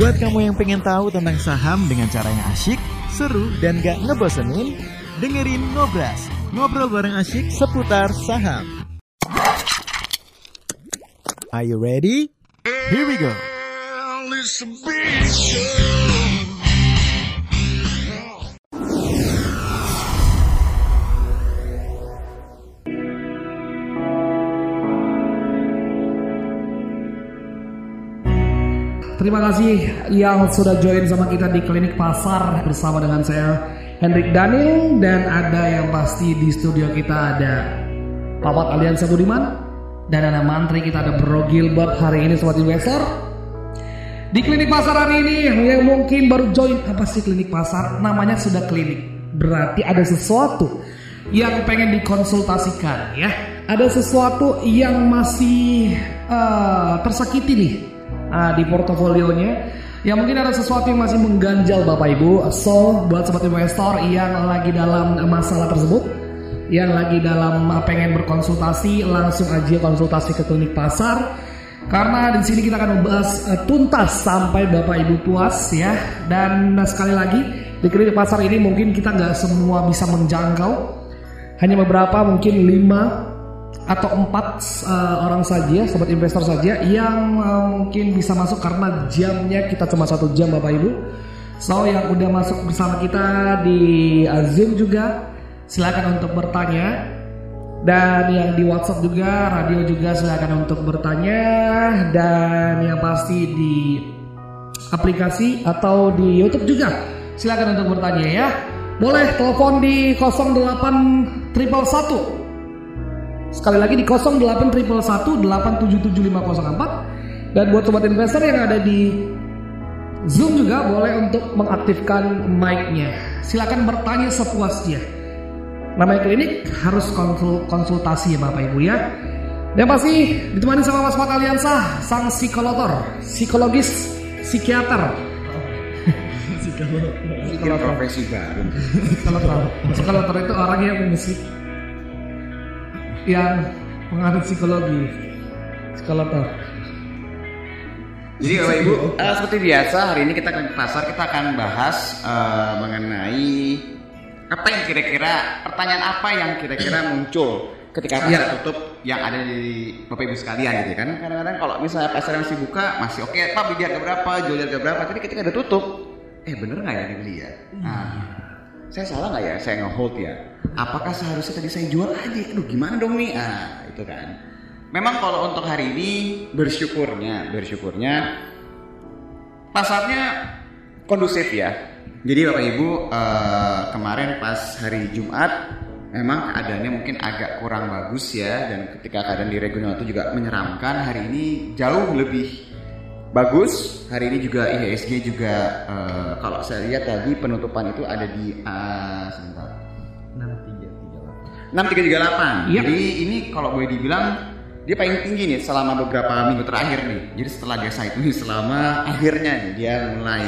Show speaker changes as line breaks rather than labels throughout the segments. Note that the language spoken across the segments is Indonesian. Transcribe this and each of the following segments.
Buat kamu yang pengen tahu tentang saham dengan cara yang asyik, seru, dan gak ngebosenin, dengerin Ngobras, ngobrol bareng asyik seputar saham. Are you ready? Here we go.
Terima kasih yang sudah join sama kita di klinik pasar bersama dengan saya Hendrik Daniel dan ada yang pasti di studio kita ada Papat Aliansa Budiman dan ada mantri kita ada Bro Gilbert hari ini sobat investor. Di klinik pasar hari ini yang mungkin baru join apa sih klinik pasar? Namanya sudah klinik. Berarti ada sesuatu yang pengen dikonsultasikan ya. Ada sesuatu yang masih uh, tersakiti nih uh, di portofolionya Ya mungkin ada sesuatu yang masih mengganjal Bapak Ibu. So buat sobat investor yang lagi dalam masalah tersebut Yang lagi dalam uh, pengen berkonsultasi Langsung aja konsultasi ke klinik pasar. Karena di sini kita akan membahas uh, tuntas sampai Bapak Ibu puas ya. Dan sekali lagi di klinik pasar ini mungkin kita nggak semua bisa menjangkau. Hanya beberapa mungkin lima atau empat uh, orang saja, sobat investor saja yang uh, mungkin bisa masuk karena jamnya kita cuma satu jam Bapak Ibu. So yang udah masuk bersama kita di uh, Zoom juga silakan untuk bertanya dan yang di WhatsApp juga, radio juga silakan untuk bertanya dan yang pasti di aplikasi atau di YouTube juga silakan untuk bertanya ya. Boleh telepon di 08 triple satu Sekali lagi di 0811 dan buat sobat investor yang ada di Zoom juga boleh untuk mengaktifkan mic-nya. Silakan bertanya sepuasnya. Namanya klinik harus konsul konsultasi ya Bapak Ibu ya. Dan pasti ditemani sama Mas Mat Aliansa, sang psikolotor, psikologis, psikiater.
Psikolog profesi baru.
Psikolotor. Psikolotor itu orang yang musik yang penganut psikologi psikologi
jadi Bapak Ibu, uh, seperti biasa hari ini kita ke pasar kita akan bahas uh, mengenai apa yang kira-kira pertanyaan apa yang kira-kira muncul ketika pasar ya. tutup yang ada di Bapak Ibu sekalian gitu kan. Kadang-kadang kalau misalnya pasar masih buka masih oke, okay, Pak beli harga berapa, jual harga berapa. Tapi ketika ada tutup, eh bener nggak ya dibeli ya? Nah, saya salah nggak ya saya ngehold ya apakah seharusnya tadi saya jual aja? Aduh gimana dong nih? Ah itu kan. Memang kalau untuk hari ini bersyukurnya bersyukurnya pasarnya kondusif ya. Jadi bapak ibu uh, kemarin pas hari Jumat memang keadaannya mungkin agak kurang bagus ya. Dan ketika keadaan di regional itu juga menyeramkan hari ini jauh lebih bagus. Hari ini juga IHSG juga uh, kalau saya lihat tadi penutupan itu ada di uh, sebentar. 6338. 6338. Yep. Jadi ini kalau boleh dibilang dia paling tinggi nih selama beberapa minggu terakhir nih. Jadi setelah dia itu nih selama akhirnya nih dia mulai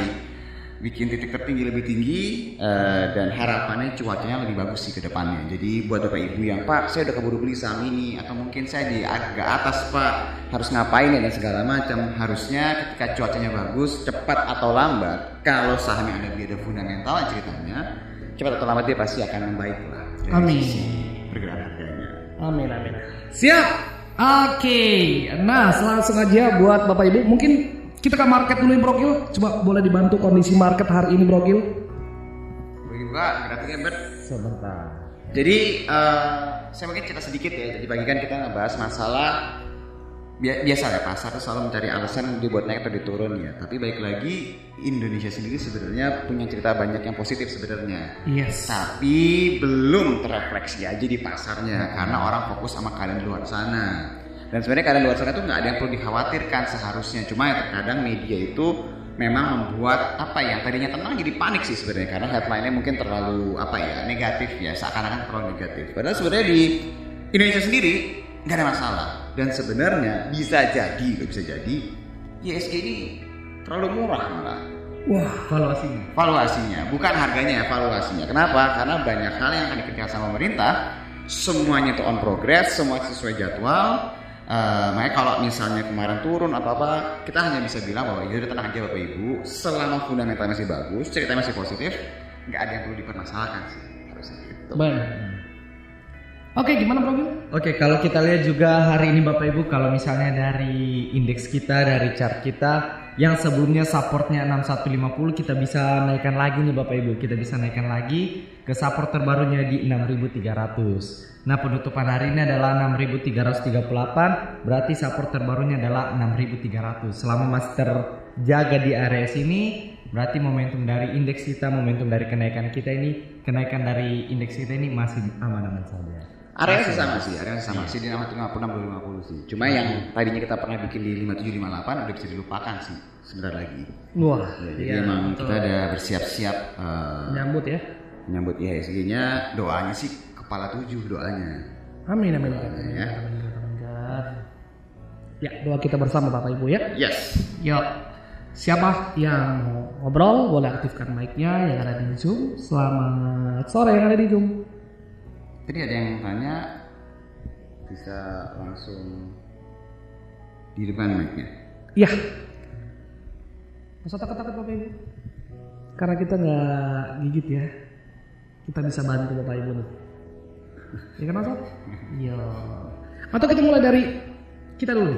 bikin titik tertinggi lebih tinggi uh, dan harapannya cuacanya lebih bagus sih ke depannya. Jadi buat bapak ibu yang pak saya udah keburu beli saham ini atau mungkin saya di agak atas pak harus ngapain ya dan segala macam. Harusnya ketika cuacanya bagus cepat atau lambat kalau saham yang ada di ada fundamental ceritanya cepat atau lambat dia pasti akan membaik lah.
Amin. Amin amin. Siap. Oke, okay. nah langsung aja buat bapak ibu mungkin kita ke market dulu Bro Gil. Coba boleh dibantu kondisi market hari ini Bro Gil?
Juga grafiknya ber.
Sebentar.
Jadi uh, saya mungkin cerita sedikit ya. Jadi pagi kan kita ngebahas masalah biasa ya pasar itu selalu mencari alasan dibuat naik atau diturun ya. Tapi baik lagi Indonesia sendiri sebenarnya punya cerita banyak yang positif sebenarnya.
Yes.
Tapi belum terrefleksi aja di pasarnya karena orang fokus sama kalian di luar sana. Dan sebenarnya keadaan luar sana itu nggak ada yang perlu dikhawatirkan seharusnya. Cuma ya terkadang media itu memang membuat apa ya tadinya tenang jadi panik sih sebenarnya karena headline-nya mungkin terlalu apa ya negatif ya seakan-akan terlalu negatif. Padahal sebenarnya di Indonesia sendiri nggak ada masalah dan sebenarnya bisa jadi nggak bisa jadi ISG ini terlalu murah malah.
Wah, valuasinya.
Valuasinya, bukan harganya, valuasinya. Kenapa? Karena banyak hal yang akan dikerjakan sama pemerintah, semuanya itu on progress, semua sesuai jadwal, Eh, makanya kalau misalnya kemarin turun atau apa, kita hanya bisa bilang bahwa ya udah tenang aja Bapak Ibu, selama fundamental masih bagus, ceritanya masih positif, nggak ada yang perlu dipermasalahkan sih harusnya gitu.
Benar. Oke, gimana Bro?
Oke, kalau kita lihat juga hari ini Bapak Ibu, kalau misalnya dari indeks kita, dari chart kita, yang sebelumnya supportnya 6150, kita bisa naikkan lagi nih Bapak Ibu. Kita bisa naikkan lagi ke support terbarunya di 6300. Nah, penutupan hari ini adalah 6338, berarti support terbarunya adalah 6300. Selama masih terjaga di area sini, berarti momentum dari indeks kita, momentum dari kenaikan kita ini, kenaikan dari indeks kita ini masih aman-aman saja.
Area sih sama sih, area sama sih di 50 50 sih. Cuma yang tadinya kita pernah bikin di 5758 udah bisa dilupakan sih sebentar lagi.
Wah,
Ya, jadi
iya,
emang
betul.
kita ada bersiap-siap eh,
Nyambut ya.
menyambut IHSG-nya, doanya sih kepala tujuh doanya.
Amin amin amin.
Ya.
amin, amin, amin. Ya, doa kita bersama Bapak Ibu ya.
Yes.
Yuk, siapa yang mau ngobrol boleh aktifkan mic-nya yang ada di Zoom. Selamat sore yang ada di Zoom.
Tadi ada yang tanya bisa langsung di depan mic-nya.
Iya. Masa takut-takut Bapak Ibu? Karena kita nggak gigit ya. Kita bisa bantu Bapak Ibu nih. Ya kan Mas? Iya. Atau kita mulai dari kita dulu.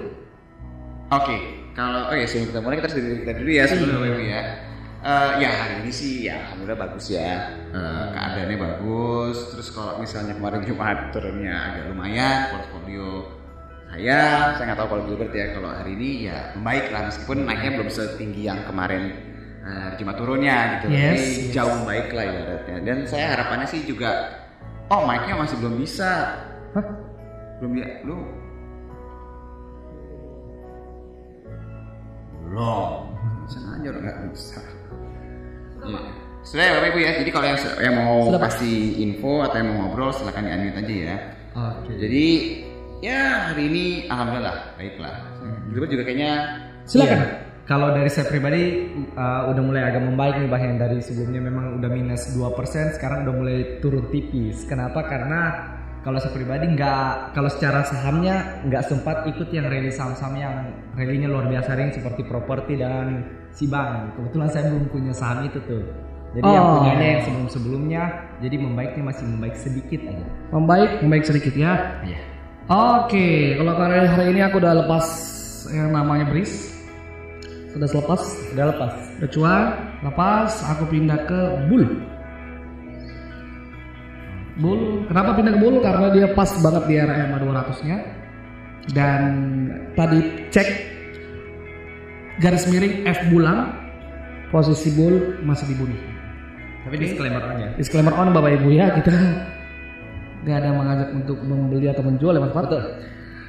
Oke, kalau oh ya sebelum kita mulai kita harus dari kita dulu ya sebelum Bapak Ibu ya. Eh, ya hari ini sih ya alhamdulillah bagus ya. Eh, keadaannya bagus. Terus kalau misalnya kemarin Jumat turunnya agak lumayan, portfolio saya saya nggak tahu kalau Gilbert ya. Kalau hari ini ya membaik lah meskipun naiknya belum setinggi yang kemarin hari Jumat turunnya gitu.
Yes,
Tapi
yes.
jauh membaik lah ibaratnya. Dan saya harapannya sih juga oh mic-nya masih belum bisa.
Hah?
Belum ya lu belum bisa aja udah nggak bisa Iya. Sudah ya bapak ibu ya jadi kalau yang, yang mau
Sudah,
pasti info atau yang mau ngobrol silakan di unmute aja ya
Oke.
jadi ya hari ini alhamdulillah baiklah Gilbert juga kayaknya
Silakan.
Iya. Kalau dari saya pribadi uh, udah mulai agak membaik nih bahkan dari sebelumnya memang udah minus 2% sekarang udah mulai turun tipis. Kenapa? Karena kalau saya pribadi nggak kalau secara sahamnya nggak sempat ikut yang rally saham-saham yang rallynya luar biasa ring seperti properti dan si bank. Kebetulan saya belum punya saham itu tuh. Jadi yang
Oh.
punyanya yang sebelum-sebelumnya jadi membaiknya masih membaik sedikit aja.
Membaik, membaik sedikit ya.
Iya.
Oke, kalau karena hari ini aku udah lepas yang namanya bris. Sudah selepas,
Udah lepas.
udah cuan, lepas, aku pindah ke bull. Bull, kenapa pindah ke bull? Karena dia pas banget di MA 200-nya. Dan tadi cek garis miring F bulan, posisi bull masih di buni.
Tapi disclaimer aja.
Disclaimer on Bapak Ibu ya, kita nggak ada mengajak untuk membeli atau menjual ya Mas Pak.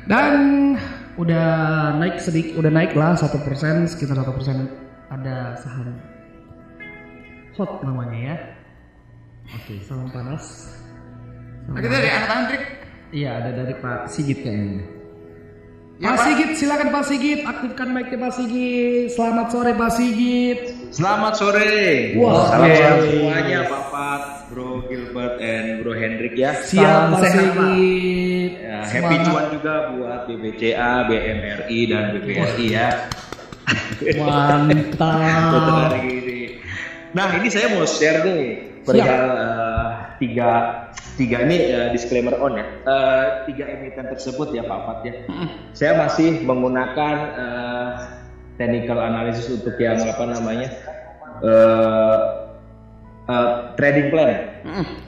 Dan udah naik sedikit, udah naik lah satu persen, sekitar satu persen ada saham hot namanya ya. Oke, saham panas.
nah, kita dari anak Andrik
Iya ada dari Pak Sigit kayaknya.
Ya,
Pak. Sigit, silakan Pak Sigit, aktifkan mic-nya Pak Sigit. Selamat sore Pak Sigit.
Selamat sore.
Wah,
Salam sehat semuanya Pak Pat, Bro Gilbert and Bro Hendrik ya.
Siap
Salam
Pak. Sigit.
Ya, happy
Semangat.
cuan juga buat BBCA, BMRI dan BBRI ya.
Mantap.
Nah ini saya mau share nih perihal eh, tiga tiga ini eh, disclaimer on ya. Eh, tiga emiten tersebut ya Pak Pat ya. Saya masih menggunakan eh, technical analysis untuk yang apa namanya eh, eh, trading plan.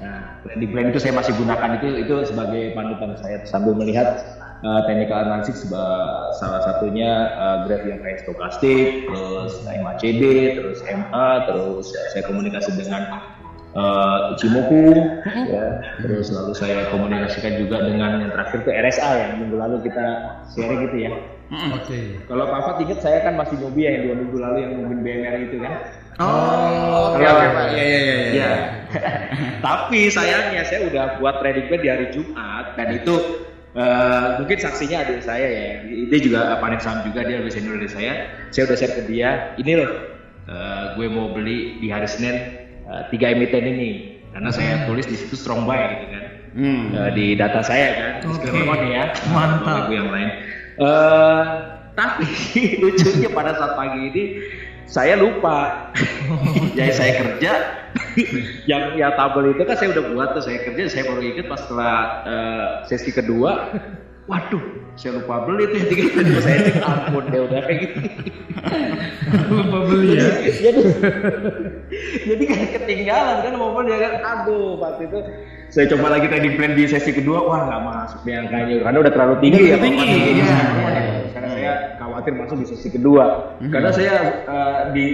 Nah, trading plan itu saya masih gunakan itu itu sebagai panutan saya sambil melihat uh, technical analysis salah satunya uh, graph yang kayak stokastik, terus MACD, terus MA, terus uh, saya komunikasi dengan uh, Ichimoku, ya, terus lalu saya komunikasikan juga dengan yang terakhir itu RSA yang minggu lalu kita share gitu ya.
Oke.
Kalau Pak Fat ingat saya kan masih nyobi ya yang dua minggu lalu yang nungguin BMR itu kan.
oh oke
Kalau-
oke pak iya iya iya iya
Ya. Tapi sayangnya saya udah buat trading plan di hari Jumat dan itu eh, mungkin saksinya adik saya ya. Dia juga panik saham juga dia lebih senior dari saya. Saya udah share ke dia. Ini loh, eh, gue mau beli di hari Senin eh, tiga emiten ini karena saya tulis di situ strong buy gitu kan. hmm. uh, di data saya kan
Oke.
okay. ya
Mantap.
Yang lain Eh, tapi lucunya pada saat pagi ini saya lupa jadi saya kerja yang ya tabel itu kan saya udah buat tuh saya kerja saya baru ingat pas setelah eh, sesi kedua waduh saya lupa beli tuh yang tiga itu saya cek ampun deh udah kayak gitu
Lupa beli ya.
jadi jadi kan ketinggalan kan momen ya kan aduh waktu itu. Saya coba lagi trading plan di sesi kedua wah nggak masuk nih angkanya. Karena udah terlalu tinggi ya
tinggi, iya.
Iya. karena saya khawatir masuk di sesi kedua. Karena saya eh, di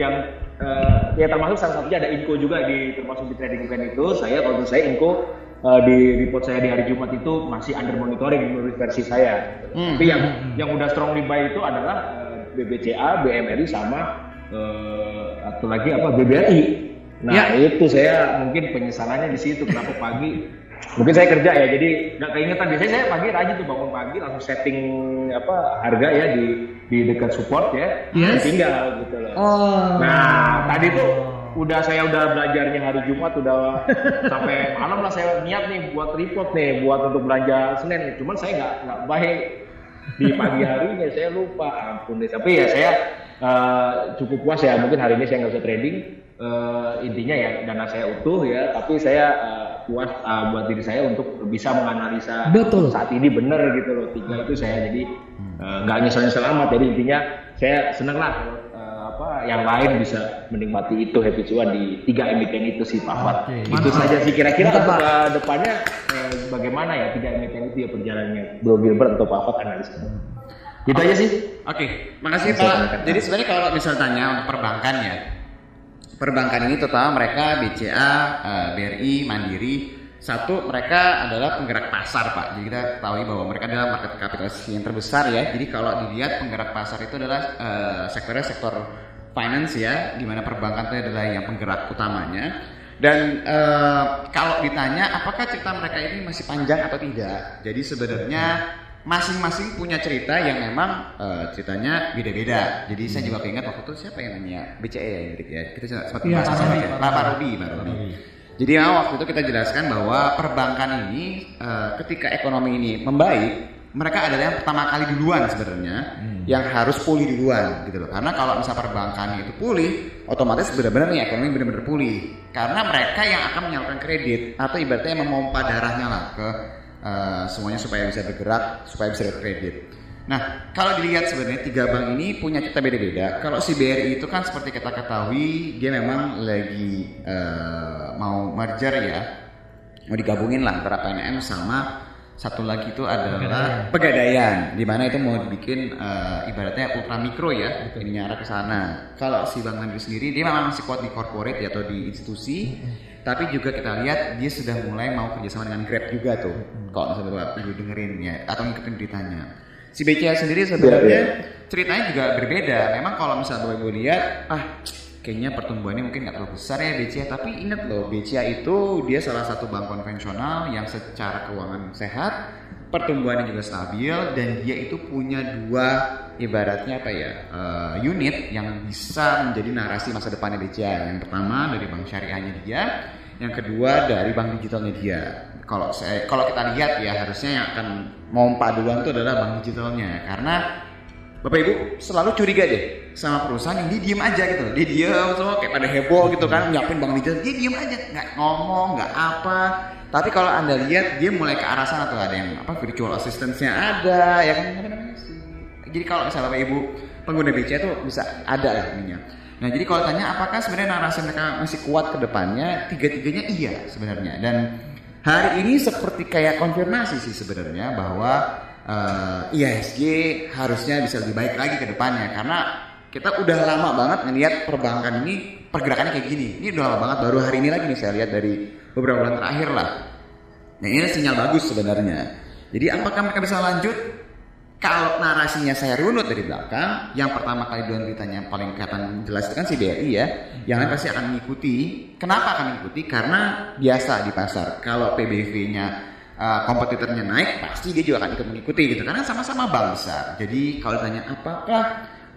yang eh, ya termasuk salah satunya ada info juga di termasuk di trading plan itu. Saya kalau menurut saya info eh, di report saya di hari Jumat itu masih under monitoring menurut versi saya tapi yang yang udah strongly buy itu adalah eh, BBCA, BMRI sama eh, atau lagi apa BBRI. Nah
Ya.
itu saya mungkin penyesalannya di situ kenapa pagi mungkin saya kerja ya jadi nggak keingetan biasanya saya pagi rajin tuh bangun pagi langsung setting apa harga ya di di dekat support ya
Yes.
tinggal gitu loh.
Oh.
Nah, tadi tuh udah saya udah belajarnya hari Jumat udah sampai malam lah saya niat nih buat report nih buat untuk belanja Senin. Cuman saya nggak nggak baik di pagi harinya saya lupa ampun deh. Tapi ya saya eh, cukup puas ya mungkin hari ini saya nggak bisa trading. Eh, intinya ya dana saya utuh ya, tapi saya eh, puas eh, buat diri saya untuk bisa menganalisa
Betul.
saat ini bener gitu loh tiga itu saya jadi eh, nggak nyesel nyesel amat jadi intinya saya seneng lah apa yang lain bisa menikmati itu happy cuan di tiga emiten itu sih Pak Fat.
Oke,
itu saja sih kira-kira
Pak.
eh, depannya eh, bagaimana ya tiga emiten itu ya perjalanannya Bro Gilbert atau Pak Fat analis itu aja sih
Oke, makasih
Bisa
Pak. Jadi sebenarnya kalau misal tanya untuk perbankan ya, perbankan ini terutama mereka BCA, eh, BRI, Mandiri, satu mereka adalah penggerak pasar Pak. Jadi kita ketahui bahwa mereka adalah market kapitalisasi yang terbesar ya. Jadi kalau dilihat penggerak pasar itu adalah eh, sektornya sektor finance ya, di mana perbankan itu adalah yang penggerak utamanya. Dan eh, kalau ditanya apakah cerita mereka ini masih panjang atau tidak, jadi sebenarnya masing-masing punya cerita yang memang eh, ceritanya beda-beda. Jadi saya juga keinget waktu itu siapa yang nanya BCE ya, Hendrik ya. Kita sempat
Iya,
bahas sama ya.
Pak
Pak Robi, Pak Robi. Jadi memang waktu itu kita jelaskan bahwa perbankan ini eh, ketika ekonomi ini membaik, mereka adalah yang pertama kali duluan sebenarnya yang harus pulih duluan gitu loh. Karena kalau misal perbankan itu pulih, otomatis benar-benar nih ekonomi benar-benar pulih. Karena mereka yang akan menyalurkan kredit atau ibaratnya memompa darahnya lah ke eh, semuanya supaya bisa bergerak, supaya bisa dapat kredit. Nah, kalau dilihat sebenarnya tiga bank ini punya cerita beda-beda. Kalau si BRI itu kan seperti kita ketahui dia memang lagi eh, mau merger ya, mau digabungin lah antara PNM sama satu lagi itu adalah Pegadaian, di mana itu mau dibikin eh, ibaratnya ultra mikro ya, ini arah ke sana. Kalau si Bank Mandiri sendiri dia memang masih kuat di corporate ya, atau di institusi, tapi juga kita lihat dia sudah mulai mau kerjasama dengan Grab juga tuh. Kalau misalnya Bapak Ibu dengerin ya, atau ngikutin beritanya. Si BCA sendiri sebenarnya ceritanya juga berbeda. Memang kalau misalnya Bapak Ibu lihat, ah kayaknya pertumbuhannya mungkin nggak terlalu besar ya BCA. Tapi ingat loh, BCA itu dia salah satu bank konvensional yang secara keuangan sehat, pertumbuhannya juga stabil dan dia itu punya dua ibaratnya apa ya eh, unit yang bisa menjadi narasi masa depannya BCA. Yang pertama dari bank syariahnya dia, yang kedua dari bank digitalnya dia. Kalau saya kalau kita lihat ya harusnya yang akan mompa duluan itu adalah bank digitalnya karena Bapak Ibu selalu curiga deh sama perusahaan yang dia diem aja gitu loh. Dia diem semua kayak pada heboh gitu kan nyiapin bank digital. Dia diem aja nggak ngomong nggak apa. Tapi kalau anda lihat dia mulai ke arah sana tuh ada yang apa virtual assistance-nya ada ya kan. Jadi kalau misalnya Bapak Ibu pengguna BCA tuh bisa ada lah ininya. Nah jadi kalau tanya apakah sebenarnya narasi mereka masih kuat ke depannya, tiga-tiganya iya sebenarnya. Dan hari ini seperti kayak konfirmasi sih sebenarnya bahwa eh, IHSG harusnya bisa lebih baik lagi ke depannya karena kita udah lama banget ngelihat perbankan ini pergerakannya kayak gini. Ini udah lama banget baru hari ini lagi nih saya lihat dari beberapa bulan terakhir lah. Nah ini sinyal bagus sebenarnya. Jadi apakah mereka bisa lanjut? Kalau narasinya saya runut dari belakang, yang pertama kali duluan beritanya yang paling kelihatan jelas itu kan si BRI ya, yang lain pasti akan mengikuti. Kenapa akan mengikuti? Karena biasa di pasar, kalau PBV-nya uh, kompetitornya naik, pasti dia juga akan ikut mengikuti gitu. Karena sama-sama bank besar. Jadi kalau ditanya apakah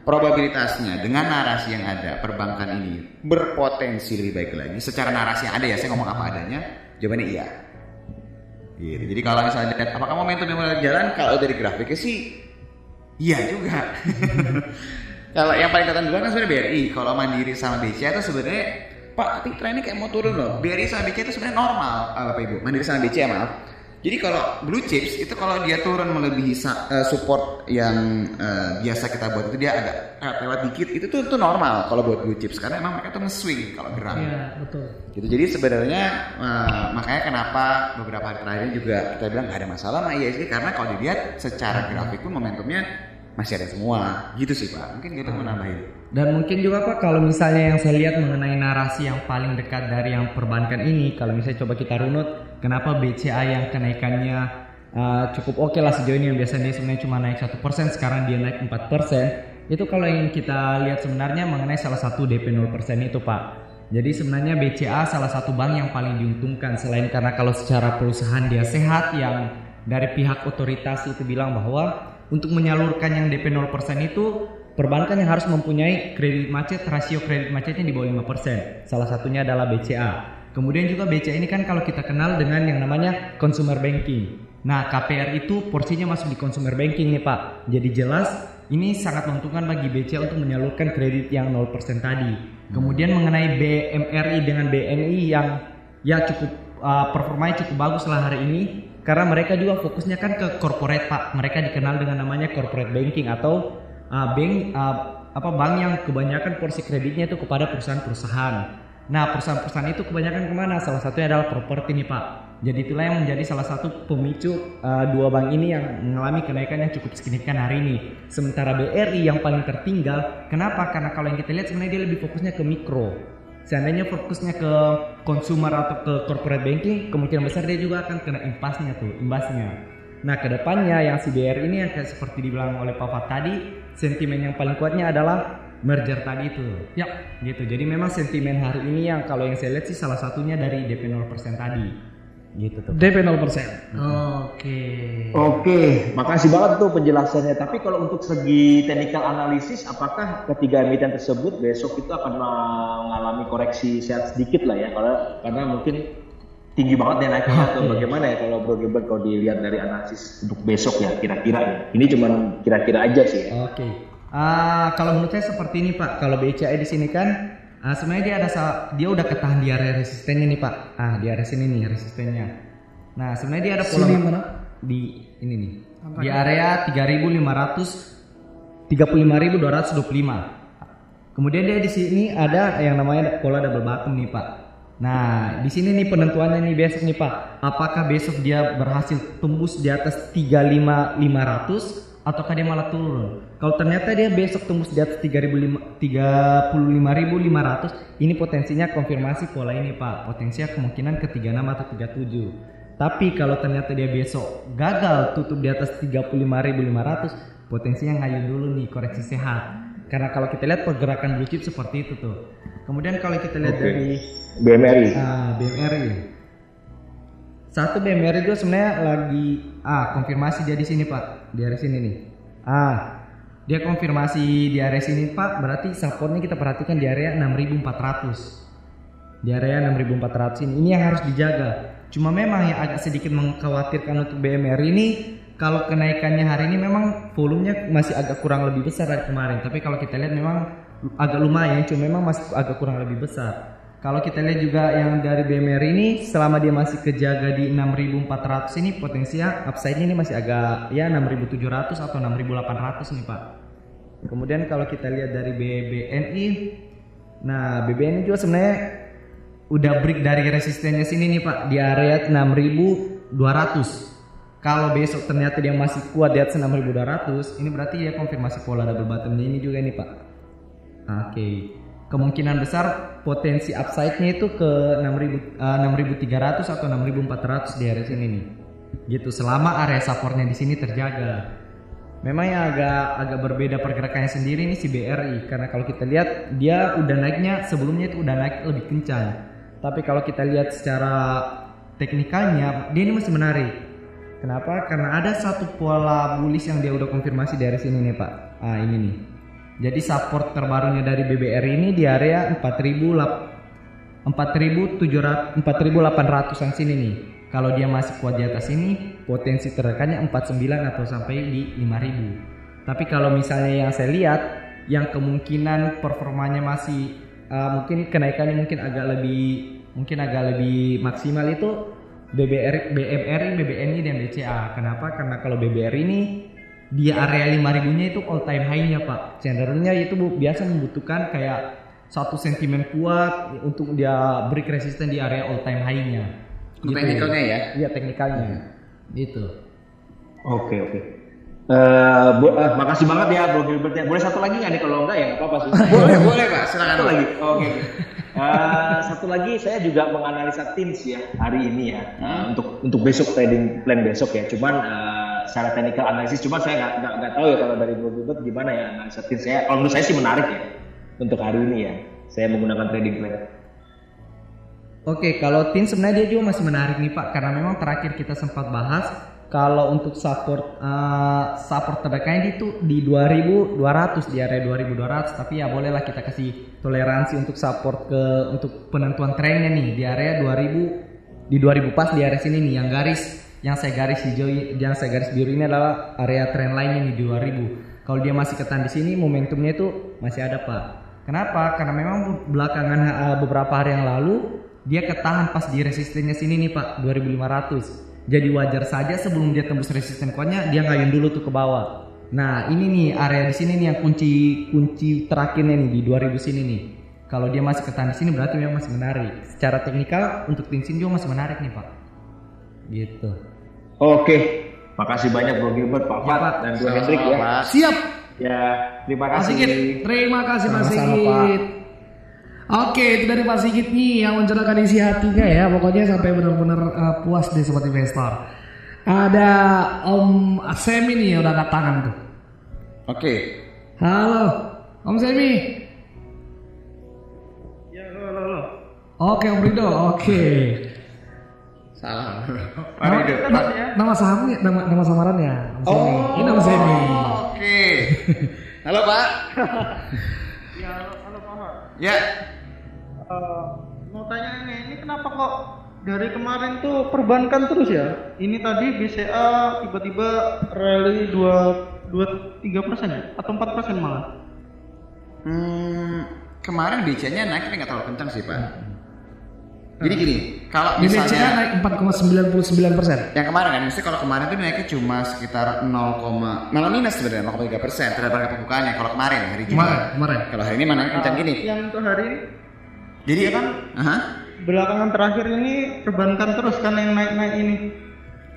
probabilitasnya dengan narasi yang ada perbankan ini berpotensi lebih baik lagi secara narasi yang ada ya, saya ngomong apa adanya, jawabannya iya. Gitu. Jadi kalau misalnya lihat apakah momentumnya mulai jalan, kalau dari grafiknya sih iya juga. kalau yang paling kelihatan dulu kan sebenarnya BRI. Kalau Mandiri sama BCA itu sebenarnya Pak, tapi trennya kayak mau turun loh. BRI sama BCA itu sebenarnya normal, uh, Bapak Ibu. Mandiri sama BCA maaf. Jadi kalau blue chips itu kalau dia turun melebihi uh, support yang uh, biasa kita buat itu dia agak lewat dikit itu tuh itu normal kalau buat blue chips karena emang mereka tuh nge-swing kalau gerak.
Iya, betul.
Gitu. Jadi sebenarnya uh, makanya kenapa beberapa hari terakhir juga kita bilang nggak ada masalah sama IISG karena kalau dilihat secara grafik pun momentumnya masih ada semua gitu sih pak mungkin kita mau nambahin
dan mungkin juga pak kalau misalnya yang saya lihat mengenai narasi yang paling dekat dari yang perbankan ini kalau misalnya coba kita runut kenapa BCA yang kenaikannya uh, cukup oke okay lah sejauh ini yang biasanya sebenarnya cuma naik satu persen sekarang dia naik 4 persen itu kalau yang kita lihat sebenarnya mengenai salah satu DP 0% itu pak jadi sebenarnya BCA salah satu bank yang paling diuntungkan selain karena kalau secara perusahaan dia sehat yang dari pihak otoritas itu bilang bahwa untuk menyalurkan yang DP 0% itu perbankan yang harus mempunyai kredit macet rasio kredit macetnya di bawah 5%. Salah satunya adalah BCA. Kemudian juga BCA ini kan kalau kita kenal dengan yang namanya consumer banking. Nah, KPR itu porsinya masuk di consumer banking nih, Pak. Jadi jelas ini sangat menguntungkan bagi BCA untuk menyalurkan kredit yang 0% tadi. Kemudian mengenai BMRI dengan BNI yang ya cukup uh, performanya cukup bagus lah hari ini karena mereka juga fokusnya kan ke corporate pak mereka dikenal dengan namanya corporate banking atau uh, bank uh, apa bank yang kebanyakan porsi kreditnya itu kepada perusahaan-perusahaan nah perusahaan-perusahaan itu kebanyakan ke mana? Salah satunya adalah properti nih pak. Jadi itulah yang menjadi salah satu pemicu uh, dua bank ini yang mengalami kenaikan yang cukup signifikan hari ini. Sementara BRI yang paling tertinggal kenapa? Karena kalau yang kita lihat sebenarnya dia lebih fokusnya ke mikro. Seandainya fokusnya ke consumer atau ke corporate banking kemungkinan besar dia juga akan kena impasnya tuh imbasnya. Nah ke depannya yang CBR ini yang kayak seperti dibilang oleh Pak Fat tadi sentimen yang paling kuatnya adalah merger tadi itu ya gitu jadi memang sentimen hari ini yang kalau yang saya lihat sih salah satunya dari DP 0% tadi gitu tuh.
DP 0%. Oke.
Okay. Oke, okay. makasih banget tuh penjelasannya. Tapi kalau untuk segi technical analisis, apakah ketiga emiten tersebut besok itu akan mengalami koreksi sehat sedikit lah ya? Karena karena mungkin tinggi banget ya naiknya atau bagaimana ya kalau Bro Gilbert kalau dilihat dari analisis untuk besok ya kira-kira ya. Ini cuma kira-kira aja sih ya.
Oke. Okay. Uh, kalau menurut saya seperti ini Pak. Kalau BCA di sini kan Uh, sebenarnya dia ada dia udah ketahan di area resistennya nih pak. Ah di area sini nih resistennya. Nah sebenarnya dia ada pola
sini mana?
di ini nih. Angkanya. Di area 3500 35.225. Kemudian dia di sini ada yang namanya pola double bottom nih pak. Nah, di sini nih penentuannya nih besok nih Pak. Apakah besok dia berhasil tembus di atas 35500 ataukah dia malah turun. Kalau ternyata dia besok tembus di atas 35.500, ini potensinya konfirmasi pola ini Pak. Potensinya kemungkinan ke 36 atau 37. Tapi kalau ternyata dia besok gagal tutup di atas 35.500, potensinya ngayun dulu nih koreksi sehat. Karena kalau kita lihat pergerakan blue chip seperti itu tuh. Kemudian kalau kita lihat okay. dari
BMRI.
Ah, BMRI satu BMR itu sebenarnya lagi ah konfirmasi dia di sini Pak, di area sini nih. Ah, dia konfirmasi di area sini Pak, berarti supportnya kita perhatikan di area 6400. Di area 6400 ini, ini yang harus dijaga. Cuma memang yang agak sedikit mengkhawatirkan untuk BMR ini kalau kenaikannya hari ini memang volumenya masih agak kurang lebih besar dari kemarin. Tapi kalau kita lihat memang agak lumayan, cuma memang masih agak kurang lebih besar. Kalau kita lihat juga yang dari BMR ini selama dia masih kejaga di 6400 ini potensinya upside ini masih agak ya 6700 atau 6800 nih Pak. Kemudian kalau kita lihat dari BBNI nah BBNI juga sebenarnya udah break dari resistennya sini nih Pak di area 6200. Kalau besok ternyata dia masih kuat di atas 6200, ini berarti ya konfirmasi pola double bottomnya ini juga nih Pak. Oke. Okay kemungkinan besar potensi upside-nya itu ke 6000 uh, 6300 atau 6400 di area sini nih. Gitu selama area supportnya di sini terjaga. Memang yang agak agak berbeda pergerakannya sendiri ini si BRI karena kalau kita lihat dia udah naiknya sebelumnya itu udah naik lebih kencang. Tapi kalau kita lihat secara teknikalnya dia ini masih menarik. Kenapa? Karena ada satu pola bullish yang dia udah konfirmasi dari sini nih Pak. Ah ini nih jadi support terbarunya dari BBR ini di area 4000 4800 an sini nih. Kalau dia masih kuat di atas ini, potensi terdekannya 49 atau sampai di 5000. Tapi kalau misalnya yang saya lihat, yang kemungkinan performanya masih uh, mungkin kenaikannya mungkin agak lebih mungkin agak lebih maksimal itu BBR, BMRI, BBNI dan BCA. Kenapa? Karena kalau BBR ini di area 5000 nya itu all time high-nya Pak. Cenderungnya itu bu, biasa membutuhkan kayak satu sentimen kuat untuk dia break resisten di area all time high-nya.
Untuk teknikalnya ya?
Iya teknikalnya. Gitu.
Oke oke. Eh, bu- eh, makasih banget ya Bro Gilbert ya. Boleh satu lagi nggak nih kalau enggak ya nggak apa-apa sih.
boleh, boleh Pak, silakan.
Satu lagi. Oke. oke. Eh, satu lagi saya juga menganalisa teams ya hari ini ya Eh, untuk untuk besok trading plan besok ya. Cuman eh, secara technical analisis, cuman saya nggak nggak tahu ya kalau dari Bro gimana ya analisa teams saya. Kalau menurut saya sih menarik ya untuk hari ini ya. Saya menggunakan trading plan.
Oke, kalau tim sebenarnya dia juga masih menarik nih Pak karena memang terakhir kita sempat bahas kalau untuk support eh, support terdekatnya itu di 2200 di area 2200 tapi ya bolehlah kita kasih toleransi untuk support ke untuk penentuan trennya nih di area 2000 di 2000 pas di area sini nih yang garis yang saya garis hijau yang saya garis biru ini adalah area tren lainnya di 2000 kalau dia masih ketan di sini momentumnya itu masih ada Pak. Kenapa? Karena memang belakangan eh, beberapa hari yang lalu dia ketahan pas di resistennya sini nih Pak 2500 jadi wajar saja sebelum dia tembus resisten kuatnya dia ngayun dulu tuh ke bawah. Nah ini nih area di sini nih yang kunci kunci terakhirnya nih di 2000 sini nih. Kalau dia masih ketahan di sini berarti memang masih menarik. Secara teknikal untuk tim sini juga masih menarik nih Pak. Gitu
Oke. Makasih banyak Bro Gilbert, Pak Fat, dan Bro Hendrik ya.
Pak.
Siap.
Ya, terima
Pak
kasih.
Sigit, terima kasih Pak
Sama-sama,
Sigit. Oke, itu dari Pak Sigit nih yang mencerahkan isi hatinya ya. Pokoknya sampai benar-benar uh, puas deh sobat investor. Ada Om Semi nih yang udah angkat tangan tuh.
Oke.
Halo, Om Semi.
Ya, halo, halo, halo.
Oke, Om Rido. Oke.
Salam. Pak
Nama,
Rido.
na- nama sahamnya, nama, nama samarannya. Om Semi. Ini Om Semi.
Oke. Halo Pak.
Ya, halo, halo Pak.
Ya.
Eh, mau tanya nih, ini kenapa kok dari kemarin tuh perbankan terus ya? Ini tadi BCA tiba-tiba rally 2 2 3 persen ya? Atau 4 persen malah?
Hmm, kemarin BC-nya naik tapi nggak terlalu kencang sih Pak. Jadi gini, kalau
BCA
misalnya
naik 4,99 persen.
yang kemarin kan, mesti kalau kemarin tuh naiknya cuma sekitar 0, malah minus sebenarnya 0,3 persen terhadap harga pembukaannya. Kalau kemarin hari Jumat.
Kemarin, kemarin.
Kalau hari ini mana kencang gini.
Yang untuk hari ini
Jadi
kan
Aha.
belakangan terakhir ini perbankan terus kan yang naik-naik ini.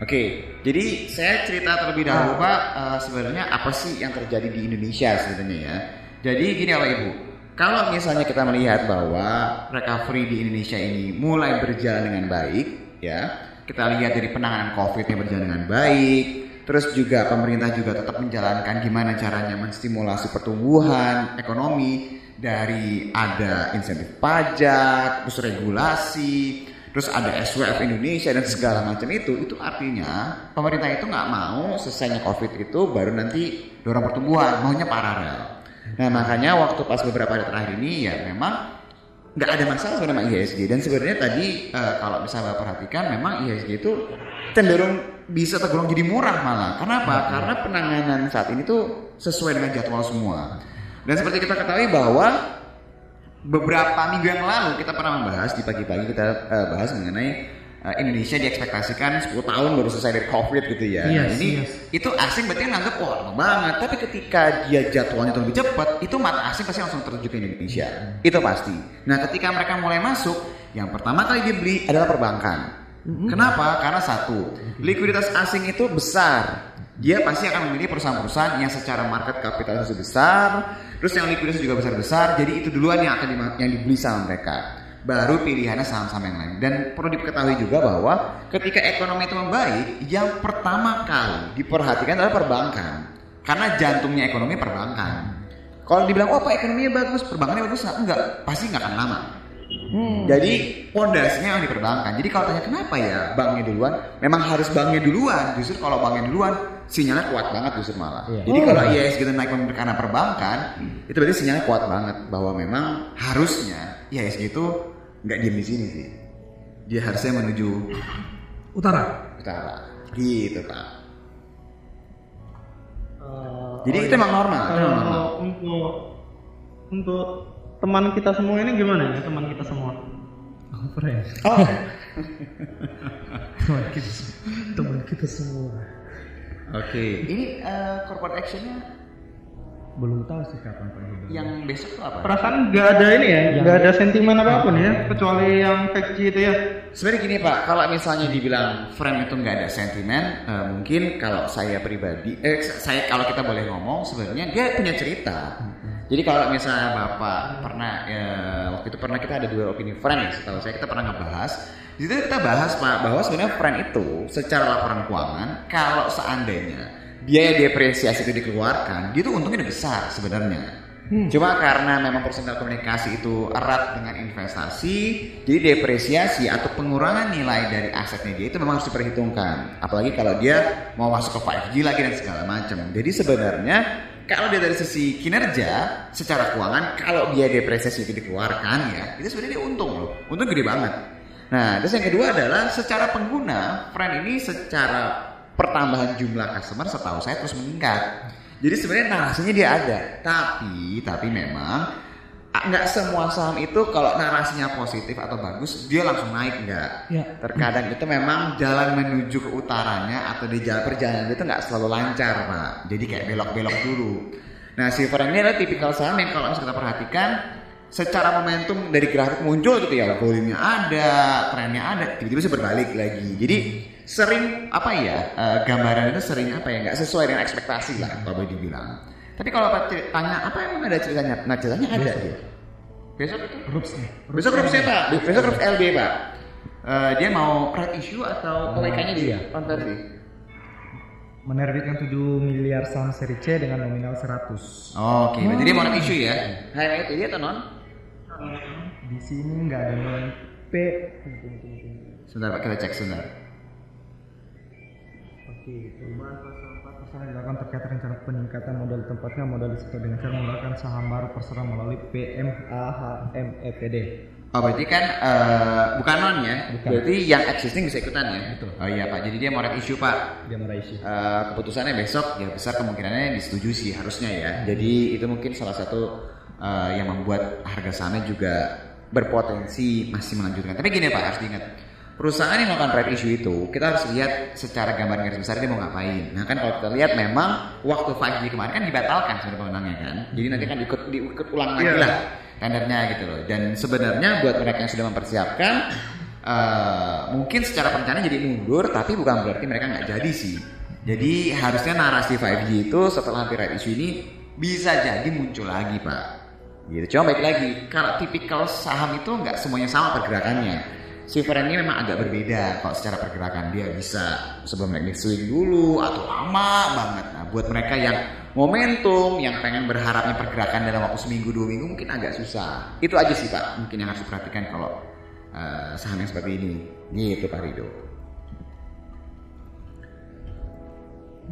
Oke, jadi saya cerita terlebih dahulu Pak, eh, sebenarnya apa sih yang terjadi di Indonesia sebenarnya ya. Jadi gini Bapak Ibu, kalau misalnya kita melihat bahwa recovery di Indonesia ini mulai berjalan dengan baik, ya, kita lihat dari penanganan COVID yang berjalan dengan baik, terus juga pemerintah juga tetap menjalankan gimana caranya menstimulasi pertumbuhan ekonomi dari ada insentif pajak, terus regulasi, terus ada SWF Indonesia dan segala macam itu, itu artinya pemerintah itu nggak mau selesainya COVID itu baru nanti dorong pertumbuhan, maunya paralel. Nah makanya waktu pas beberapa hari terakhir ini ya memang nggak ada masalah sebenarnya sama IHSG dan sebenarnya tadi eh, kalau misalnya Bapak perhatikan memang IHSG itu cenderung bisa tergolong jadi murah malah. Kenapa? Karena penanganan saat ini tuh sesuai dengan jadwal semua. Dan seperti kita ketahui bahwa beberapa minggu yang lalu kita pernah membahas di pagi-pagi kita eh, bahas mengenai eh, Indonesia diekspektasikan 10 tahun baru selesai dari COVID gitu ya.
Yes,
ini
yes.
itu asing berarti nganggap wah lama banget. Tapi ketika dia jadwalnya tuh lebih cepat, itu mata asing pasti langsung tertuju ke Indonesia. Itu pasti. Nah, ketika mereka mulai masuk, yang pertama kali dia beli adalah perbankan. Kenapa? Karena satu, likuiditas asing itu besar. Dia pasti akan memilih perusahaan-perusahaan yang secara market kapitalisasi besar, terus yang likuiditas juga besar-besar. Jadi itu duluan yang akan yang dibeli sama mereka. Baru pilihannya saham-saham yang lain. Dan perlu diketahui juga bahwa ketika ekonomi itu membaik, yang pertama kali diperhatikan adalah perbankan. Karena jantungnya ekonomi perbankan. Kalau dibilang, oh pak ekonominya bagus, perbankannya bagus, nggak? enggak, pasti nggak akan lama. Jadi pondasinya yang di perbankan. Jadi kalau tanya kenapa ya banknya duluan, memang harus banknya duluan. Justru kalau banknya duluan, sinyalnya kuat banget justru malah.
Iya.
Jadi kalau IIS gitu naik karena perbankan, itu berarti sinyalnya kuat banget bahwa memang harusnya IIS itu nggak diem di sini sih. Dia harusnya menuju
Utara.
utara. Gitu pak.
Eh,
Jadi itu emang normal. emang normal.
untuk untuk teman kita semua ini gimana ya teman kita semua?
Oh, friend.
Oh,
Teman kita, teman kita semua.
oke. Ini eh, corporate actionnya
Belum tahu sih kapan Pak
yang besok tuh apa?
Perasaan nggak ada ini ya, nggak ada sentimen apa pun ya, kecuali yang fake itu ya.
Sebenarnya gini Pak, kalau misalnya dibilang friend itu nggak ada sentimen, eh, mungkin kalau saya pribadi, eh saya kalau kita boleh ngomong sebenarnya dia punya cerita. Jadi kalau misalnya Bapak pernah ya, waktu itu pernah kita ada dua opini friend ya, setahu saya kita pernah ngebahas. Di situ kita bahas Pak bahwa sebenarnya friend itu secara laporan keuangan kalau seandainya biaya depresiasi itu dikeluarkan, dia tuh untungnya udah besar sebenarnya. Cuma karena memang personal komunikasi itu erat dengan investasi, jadi depresiasi atau pengurangan nilai dari asetnya dia itu memang harus diperhitungkan. Apalagi kalau dia mau masuk ke 5G lagi dan segala macam. Jadi sebenarnya kalau dia dari sisi kinerja secara keuangan, kalau biaya depresiasi itu dikeluarkan ya, itu sebenarnya dia untung loh, untung gede banget. Nah, terus yang kedua adalah secara pengguna, friend ini secara pertambahan jumlah customer setahu saya terus meningkat. Jadi sebenarnya narasinya dia ada, tapi tapi memang nggak semua saham itu kalau narasinya positif atau bagus dia langsung naik nggak.
Ya.
Terkadang itu memang jalan menuju ke utaranya atau di jalan perjalanan itu nggak selalu lancar pak. Jadi kayak belok-belok dulu. Nah silver ini adalah tipikal saham yang kalau kita perhatikan secara momentum dari grafik muncul gitu ya volume-nya ada, trennya ada, tiba-tiba bisa berbalik lagi. Jadi sering apa ya eh, gambaran itu sering apa ya nggak sesuai dengan ekspektasi lah kalau boleh dibilang. Tapi kalau tanya apa emang ada ceritanya? Nah ceritanya ada dia. Besok itu
Rupsnya.
besok grup saya pak, besok grup LB pak. Eh, dia mau right issue atau OWK-nya dia konversi?
Menerbitkan 7 miliar saham seri C dengan nominal 100.
Oke, berarti dia mau right issue ya? Hai, itu dia atau non?
Di sini nggak ada non P.
Sebentar pak, kita cek sebentar.
Oke, perubahan pasal 4 pasal yang dilakukan terkait rencana peningkatan modal tempatnya modal disebut dengan cara menggunakan saham baru perserah melalui PMAHMEPD.
Oh berarti kan eh, bukan non ya?
Bukan.
Berarti yang existing bisa ikutan ya?
Betul.
Oh iya pak, jadi dia mau right issue pak.
Dia meraih isi.
Eh, keputusannya besok ya besar kemungkinannya disetujui sih harusnya ya. Jadi itu mungkin salah satu eh, yang membuat harga sahamnya juga berpotensi masih melanjutkan. Tapi gini pak harus diingat perusahaan yang melakukan right issue itu kita harus lihat secara gambar garis besar dia mau ngapain. Nah kan kalau kita lihat memang waktu 5G kemarin kan dibatalkan sebenarnya pemenangnya kan. Jadi nanti kan diikut diikut ulang lagi
Iya.
lah tendernya gitu loh. Dan sebenarnya buat mereka yang sudah mempersiapkan eh, mungkin secara perencanaan jadi mundur tapi bukan berarti mereka nggak jadi sih. Jadi harusnya narasi 5G itu setelah hampir right issue ini bisa jadi muncul lagi pak. Gitu. Cuma baik lagi, kalau tipikal saham itu nggak semuanya sama pergerakannya. Silver ini memang agak berbeda kalau secara pergerakan dia bisa sebelum naik swing dulu atau lama banget. Nah, buat mereka yang momentum, yang pengen berharapnya pergerakan dalam waktu seminggu dua minggu mungkin agak susah. Itu aja sih pak, mungkin yang harus diperhatikan kalau eh, saham yang seperti ini. Gitu Pak Rido.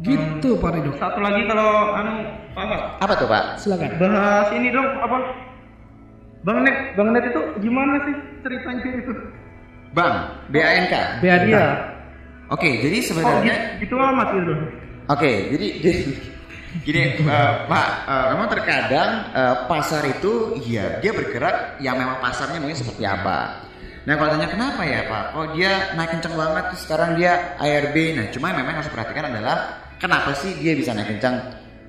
Gitu Pak Rido.
Satu lagi kalau anu Pak Ahmad,
Apa tuh pak?
Silakan.
bahas ini dong apa? Bang Net, Bang Net itu gimana sih ceritanya itu?
Bang, BANK.
BANK.
Iya.
Oke, jadi
Oh,
sebenarnya
gitu, gitu amat gitu.
Oke, jadi, jadi gini eh, Pak, eh, memang terkadang eh, pasar itu ya dia bergerak yang memang pasarnya mungkin seperti apa. Nah kalau tanya kenapa ya Pak, kok dia naik kenceng banget terus sekarang dia ARB. Nah cuma yang memang harus perhatikan adalah kenapa sih dia bisa naik kencang?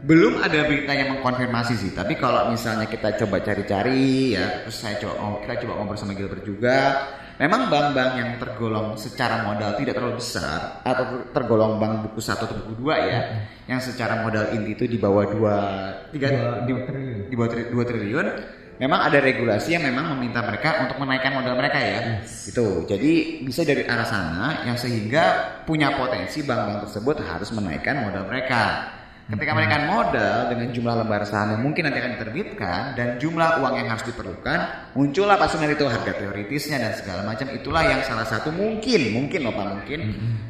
Belum ada berita yang mengkonfirmasi sih, tapi kalau misalnya kita coba cari-cari ya, terus saya coba oh, kita coba ngobrol sama Gilbert juga, memang bank-bank yang tergolong secara modal tidak terlalu besar atau ter- tergolong bank buku satu atau buku dua ya, yang secara modal inti itu di bawah dua tiga di,
triliun.
di bawah tri- dua triliun, memang ada regulasi yang memang meminta mereka untuk menaikkan modal mereka ya, itu. Jadi bisa dari arah sana yang sehingga punya potensi bank-bank tersebut harus menaikkan modal mereka. Ketika menaikkan modal dengan jumlah lembar saham yang mungkin nanti akan diterbitkan dan jumlah uang yang harus diperlukan, muncullah pasti nanti itu harga teoritisnya dan segala macam. Itulah yang salah satu mungkin, mungkin loh Pak mungkin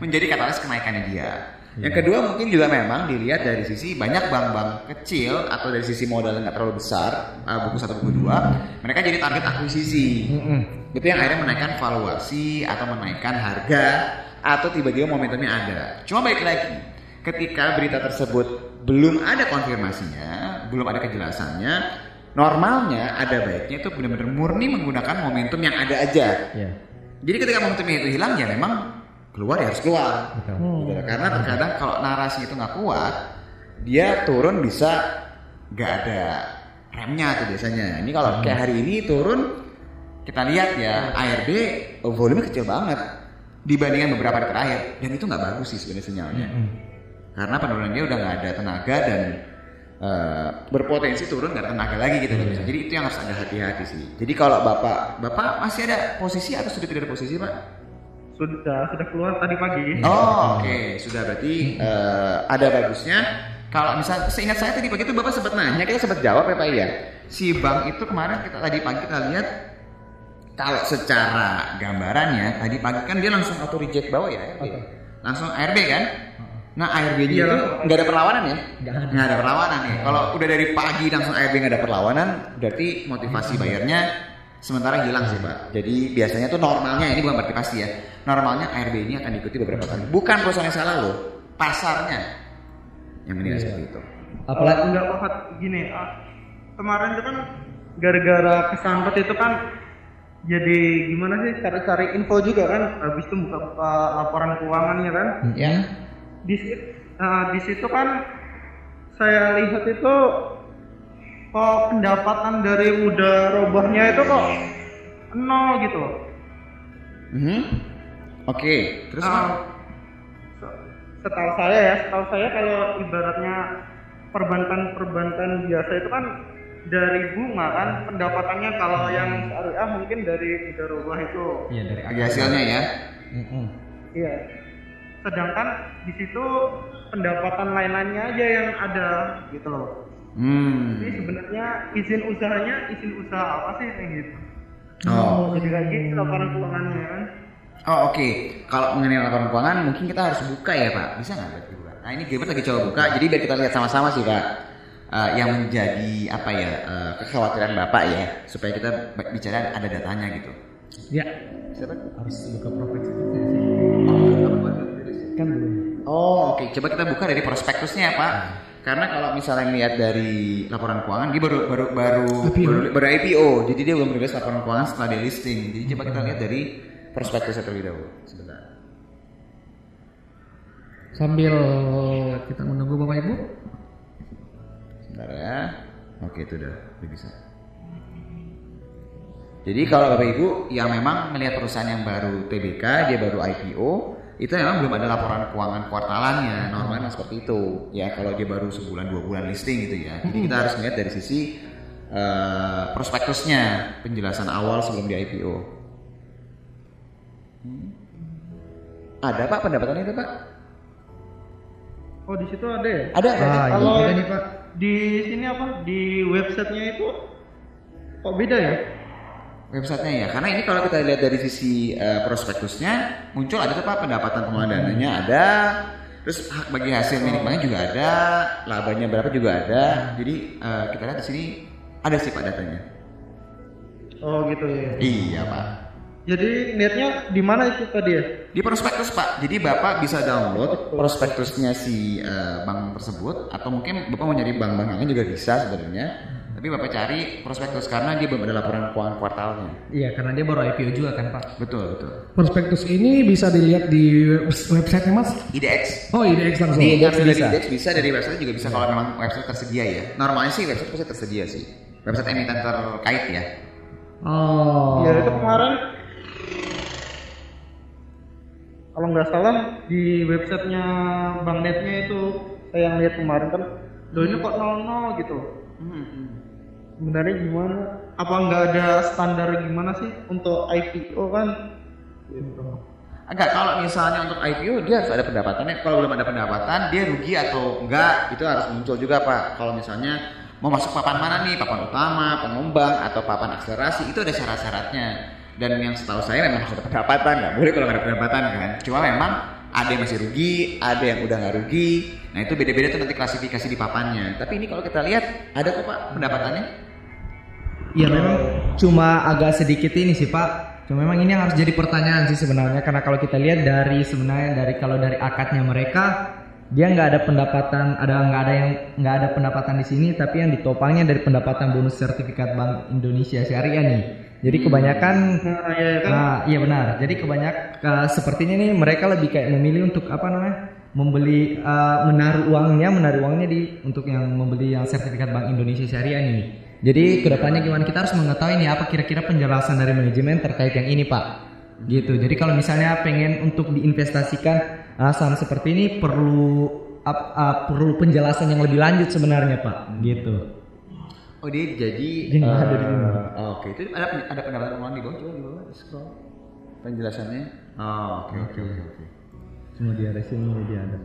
menjadi katalis kenaikannya dia. Yang kedua mungkin juga memang dilihat dari sisi banyak bank-bank kecil atau dari sisi modal yang nggak terlalu besar, uh, buku satu buku dua, mereka jadi target akuisisi. Itu yang akhirnya menaikkan valuasi atau menaikkan harga atau tiba-tiba momentumnya ada. Cuma baik lagi, ketika berita tersebut belum ada konfirmasinya, belum ada kejelasannya, normalnya ada baiknya itu benar-benar murni menggunakan momentum yang ada aja.
Iya.
Jadi ketika momentumnya itu hilang ya memang keluar ya harus keluar.
Betul.
Gitu. Karena terkadang kalau narasi itu nggak kuat, dia turun bisa nggak ada remnya tuh biasanya. Ini kalau kayak hari ini turun, kita lihat ya ARB volume kecil banget dibandingkan beberapa hari terakhir dan itu nggak bagus sih sebenarnya sinyalnya.
Mm.
Karena penurunan dia udah nggak ada tenaga dan eh, berpotensi turun nggak ada tenaga lagi gitu loh. Jadi itu yang harus ada hati-hati sih. Jadi kalau bapak bapak masih ada posisi atau sudah tidak ada posisi pak?
Sudah sudah keluar tadi pagi.
Oh oke sudah berarti eh, ada bagusnya. Kalau misal seingat saya tadi pagi itu bapak sempat nanya kita sempat jawab ya pak ya. Si bank itu kemarin kita tadi pagi kita lihat kalau secara gambarannya tadi pagi kan dia langsung auto reject bawah ya, ARB. langsung ARB kan. Nah ARB nya
Iya,
itu nggak ada perlawanan ya?
Nggak ada.
Nggak ada perlawanan ya. Kalau udah dari pagi langsung ARB nggak ada perlawanan, berarti motivasi bayarnya sementara hilang sih pak. Jadi biasanya tuh normalnya ini bukan berarti pasti ya. Normalnya ARB ini akan diikuti beberapa kali. Bukan perusahaan yang salah loh, pasarnya yang menilai seperti itu.
Apalagi
enggak Pak gini ah, kemarin itu kan gara-gara kesampet itu kan jadi gimana sih cari-cari info juga kan habis itu buka-buka laporan keuangannya kan
Ya.
Di situ, di situ kan saya lihat itu kok pendapatan dari muda robahnya itu kok nol gitu loh.
Mhm. Oke, terus
Ah,
Pak?
se- setahu saya ya, setahu saya kalau ibaratnya perbankan-perbankan biasa itu kan dari bunga kan pendapatannya kalau yang syariah mungkin dari muda robah itu.
Iya dari
hasilnya ya.
Iya. Sedangkan di situ pendapatan lain-lainnya aja yang ada gitu loh.
Hmm.
Jadi sebenarnya izin usahanya izin usaha apa sih kayak gitu.
Oh.
Jadi lagi laporan keuangannya kan.
Oh oke, kalau mengenai laporan keuangan mungkin kita harus buka ya Pak, bisa nggak berarti buka? Nah ini Gilbert lagi coba buka, jadi biar kita lihat sama-sama sih Pak, Eh, yang menjadi apa ya eh, kekhawatiran Bapak ya, supaya kita bicara ada datanya gitu.
Ya,
Siapa?
Harus buka profil kan belum.
Oh oke, coba kita buka dari prospektusnya ya Pak. Karena kalau misalnya lihat dari laporan keuangan, dia baru baru baru
IPO.
baru, baru IPO, jadi dia belum rilis laporan keuangan setelah dia listing. Jadi coba kita lihat dari prospektusnya terlebih dahulu. Sebentar.
sambil kita menunggu Bapak Ibu.
Sebentar ya. Oke itu udah, udah bisa. Jadi kalau Bapak Ibu yang memang melihat perusahaan yang baru TBK, dia baru IPO, itu memang belum ada laporan keuangan kuartalannya. Normalnya seperti itu. Ya kalau dia baru sebulan dua bulan listing gitu ya. Jadi kita harus melihat dari sisi eh, prospektusnya, penjelasan awal sebelum di IPO. Hmm. Ada Pak pendapatannya itu Pak?
Oh di situ ada ya?
Ada ada.
Ah,
Kalau
iya nih Pak.
di sini apa? Di websitenya itu kok beda ya?
Websitenya ya. Karena ini kalau kita lihat dari sisi eh, prospektusnya muncul ada pak pendapatan pengelolaan dananya ada terus hak bagi hasil milik banknya juga ada labanya berapa juga ada. Jadi eh, kita lihat di sini ada sih pak datanya.
Oh gitu ya.
iya pak.
Jadi lihatnya di mana itu tadi ya?
di prospektus pak. Jadi bapak bisa download prospektusnya si eh, bank tersebut atau mungkin bapak mau nyari bank-bank lain juga bisa sebenarnya tapi bapak cari prospektus karena dia belum ada laporan keuangan kuartalnya
Iya karena dia baru IPO juga kan Pak.
betul betul
Prospektus ini bisa dilihat di web- website Mas.
IDX
Oh, IDX langsung.
Di dari
bisa.
Index bisa dari website juga bisa kalau memang website tersedia ya. Normalnya sih website pasti tersedia sih. Website emiten terkait ya.
Oh.
Ya itu kemarin kalau nggak salah di websitenya Bang Netnya itu saya yang lihat kemarin kan, loh ini kok nol nol gitu. Sebenarnya gimana? Apa nggak ada standar gimana sih untuk IPO kan? Gitu.
Agak kalau misalnya untuk IPO dia harus ada pendapatannya. Kalau belum ada pendapatan dia rugi atau enggak itu harus muncul juga pak. Kalau misalnya mau masuk papan mana nih, papan utama, pengembang atau papan akselerasi itu ada syarat-syaratnya. Dan yang setahu saya memang harus ada pendapatan nggak boleh kalau nggak ada pendapatan kan. Cuma memang ada yang masih rugi, ada yang udah nggak rugi. Nah itu beda-beda tuh nanti klasifikasi di papannya. Tapi ini kalau kita lihat ada kok pak pendapatannya.
Iya memang cuma agak sedikit ini sih Pak. Cuma memang ini yang harus jadi pertanyaan sih sebenarnya karena kalau kita lihat dari sebenarnya dari kalau dari akadnya mereka dia nggak ada pendapatan ada nggak ada yang nggak ada pendapatan di sini tapi yang ditopangnya dari pendapatan bonus sertifikat Bank Indonesia Syariah nih. Jadi kebanyakan
Nah, ya kan.
Nah, iya benar. Jadi kebanyak uh, sepertinya nih mereka lebih kayak memilih untuk apa namanya? membeli uh, menaruh uangnya, menaruh uangnya di untuk yang membeli yang sertifikat Bank Indonesia Syariah ini. Jadi ke depannya gimana kita harus mengetahui nih apa kira-kira penjelasan dari manajemen terkait yang ini Pak. Gitu. Jadi kalau misalnya pengen untuk diinvestasikan uh, saham seperti ini perlu ap- uh, perlu penjelasan yang lebih lanjut sebenarnya Pak. Gitu.
Oh dia jadi.
Dia nggak ada di
eh,
sini.
Oke itu ada ada pendapatan ulang di bawah coba di bawah scroll penjelasannya. Oh oke oke oke.
Semua di ada sini dia ada.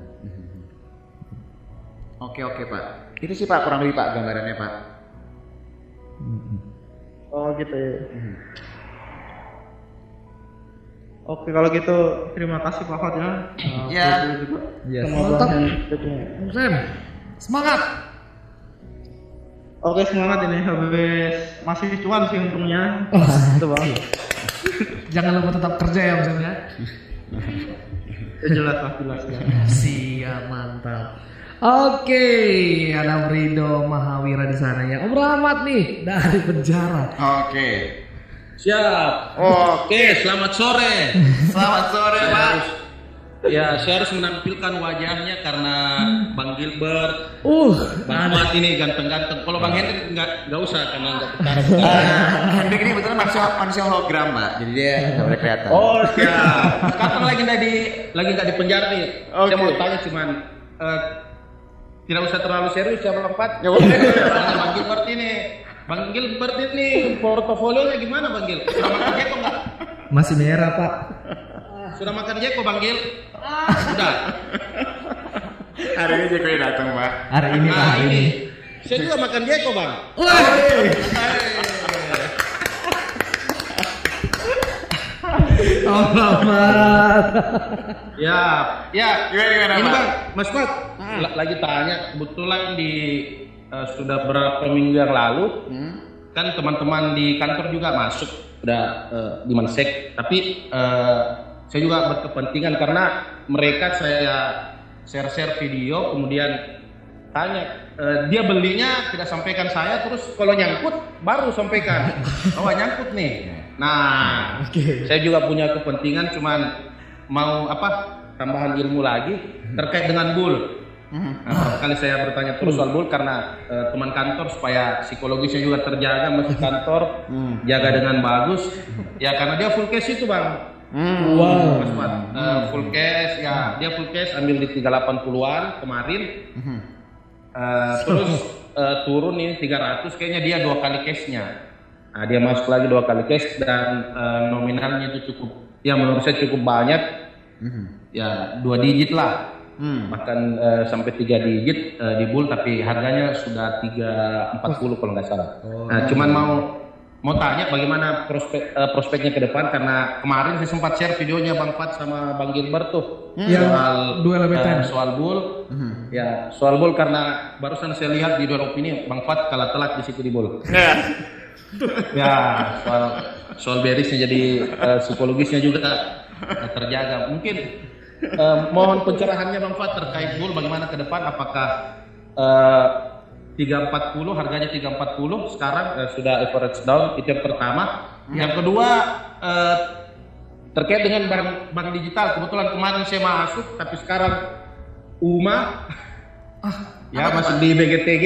Oke oke pak. Itu sih pak kurang lebih pak gambarannya pak.
Oh gitu ya. Oke kalau gitu terima kasih Pak Fat ya. Uh,
Ya.
Yes.
Semoga
Mantap. Sam, semangat.
Oke semangat ini habis masih cuan sih untungnya.
Oh,
Itu bang.
jangan lupa tetap kerja ya Bung Sam ya.
Ya, jelas lah jelas ya.
Siap, mantap. Oke, ada Rido Mahawira di sana ya. Om Rahmat nih dari penjara.
Oke.
Siap. Oke, selamat sore.
Selamat sore pak.
Ya, saya harus menampilkan wajahnya karena Bang Gilbert,
Uh,
Bang Mat ini ganteng-ganteng. Kalau Bang Hendrik nggak nggak usah karena nggak ketara.
Ah, Hendrik ini betul manusia manusia hologram pak. Jadi dia nggak boleh kelihatan.
Oh siap. Kapan lagi nggak di lagi nggak di penjara nih?
Oke.
Saya mau tanya cuman eh, tidak usah terlalu serius ya Bang Pat.
Ya, boleh.
Soalnya Bang Gilbert ini, Bang Gilbert ini portofolionya gimana Bang Gil? Sudah makan jeko nggak?
Masih merah Pak.
Sudah makan jeko Bang Gil? Sudah.
Hari ini Jeko yang datang pak.
Hari ini Pak
Nah
hari
ini,
ini.
saya juga makan jeko Bang.
Rahmat.
Ya, ya.
Gimana, gimana,
Ini bang, Mas Pat, la- lagi tanya. Kebetulan di eh, sudah beberapa minggu yang lalu, kan teman-teman di kantor juga masuk udah eh, di Mansek. Tapi eh, saya juga berkepentingan karena mereka saya share-share video, kemudian tanya dia belinya tidak sampaikan saya, terus kalau nyangkut baru sampaikan. Oh nyangkut nih. Nah, saya juga punya kepentingan, cuman mau apa tambahan ilmu lagi terkait dengan bull. Nah, kali saya bertanya terus soal bull karena eh, teman kantor supaya psikologisnya juga terjaga masuk kantor, jaga dengan bagus. Ya karena dia full cash itu bang.
Wow.
Mas Mat. Eh, full cash ya dia full cash ambil di 380-an kemarin. Eh, terus eh, turun ini 300 kayaknya dia dua kali cashnya. Nah, dia masuk lagi dua kali cash dan eh, nominalnya itu cukup ya menurut saya cukup banyak. Ya dua digit lah. Bahkan eh, sampai tiga digit eh, di bull tapi harganya sudah 340 kalau nggak salah. Nah, cuman mau mau tanya bagaimana prospek eh, prospeknya ke depan karena kemarin saya sempat share videonya Bang Pat sama Bang Gilbert tuh
Yang
soal
duel BTN.
eh, soal bull. Ya, soal bull karena barusan saya lihat di duel opini Bang Pat kalah telak di situ di bull. ya, soal soal berisnya jadi eh, psikologisnya juga eh, terjaga. Mungkin eh, mohon pencerahannya Bang Fat terkait bull bagaimana ke depan apakah eh, 340 harganya 340 sekarang eh, sudah average down itu yang pertama. Yang kedua eh, terkait dengan bank bank digital kebetulan kemarin saya masuk tapi sekarang UMA ya masuk di BGTG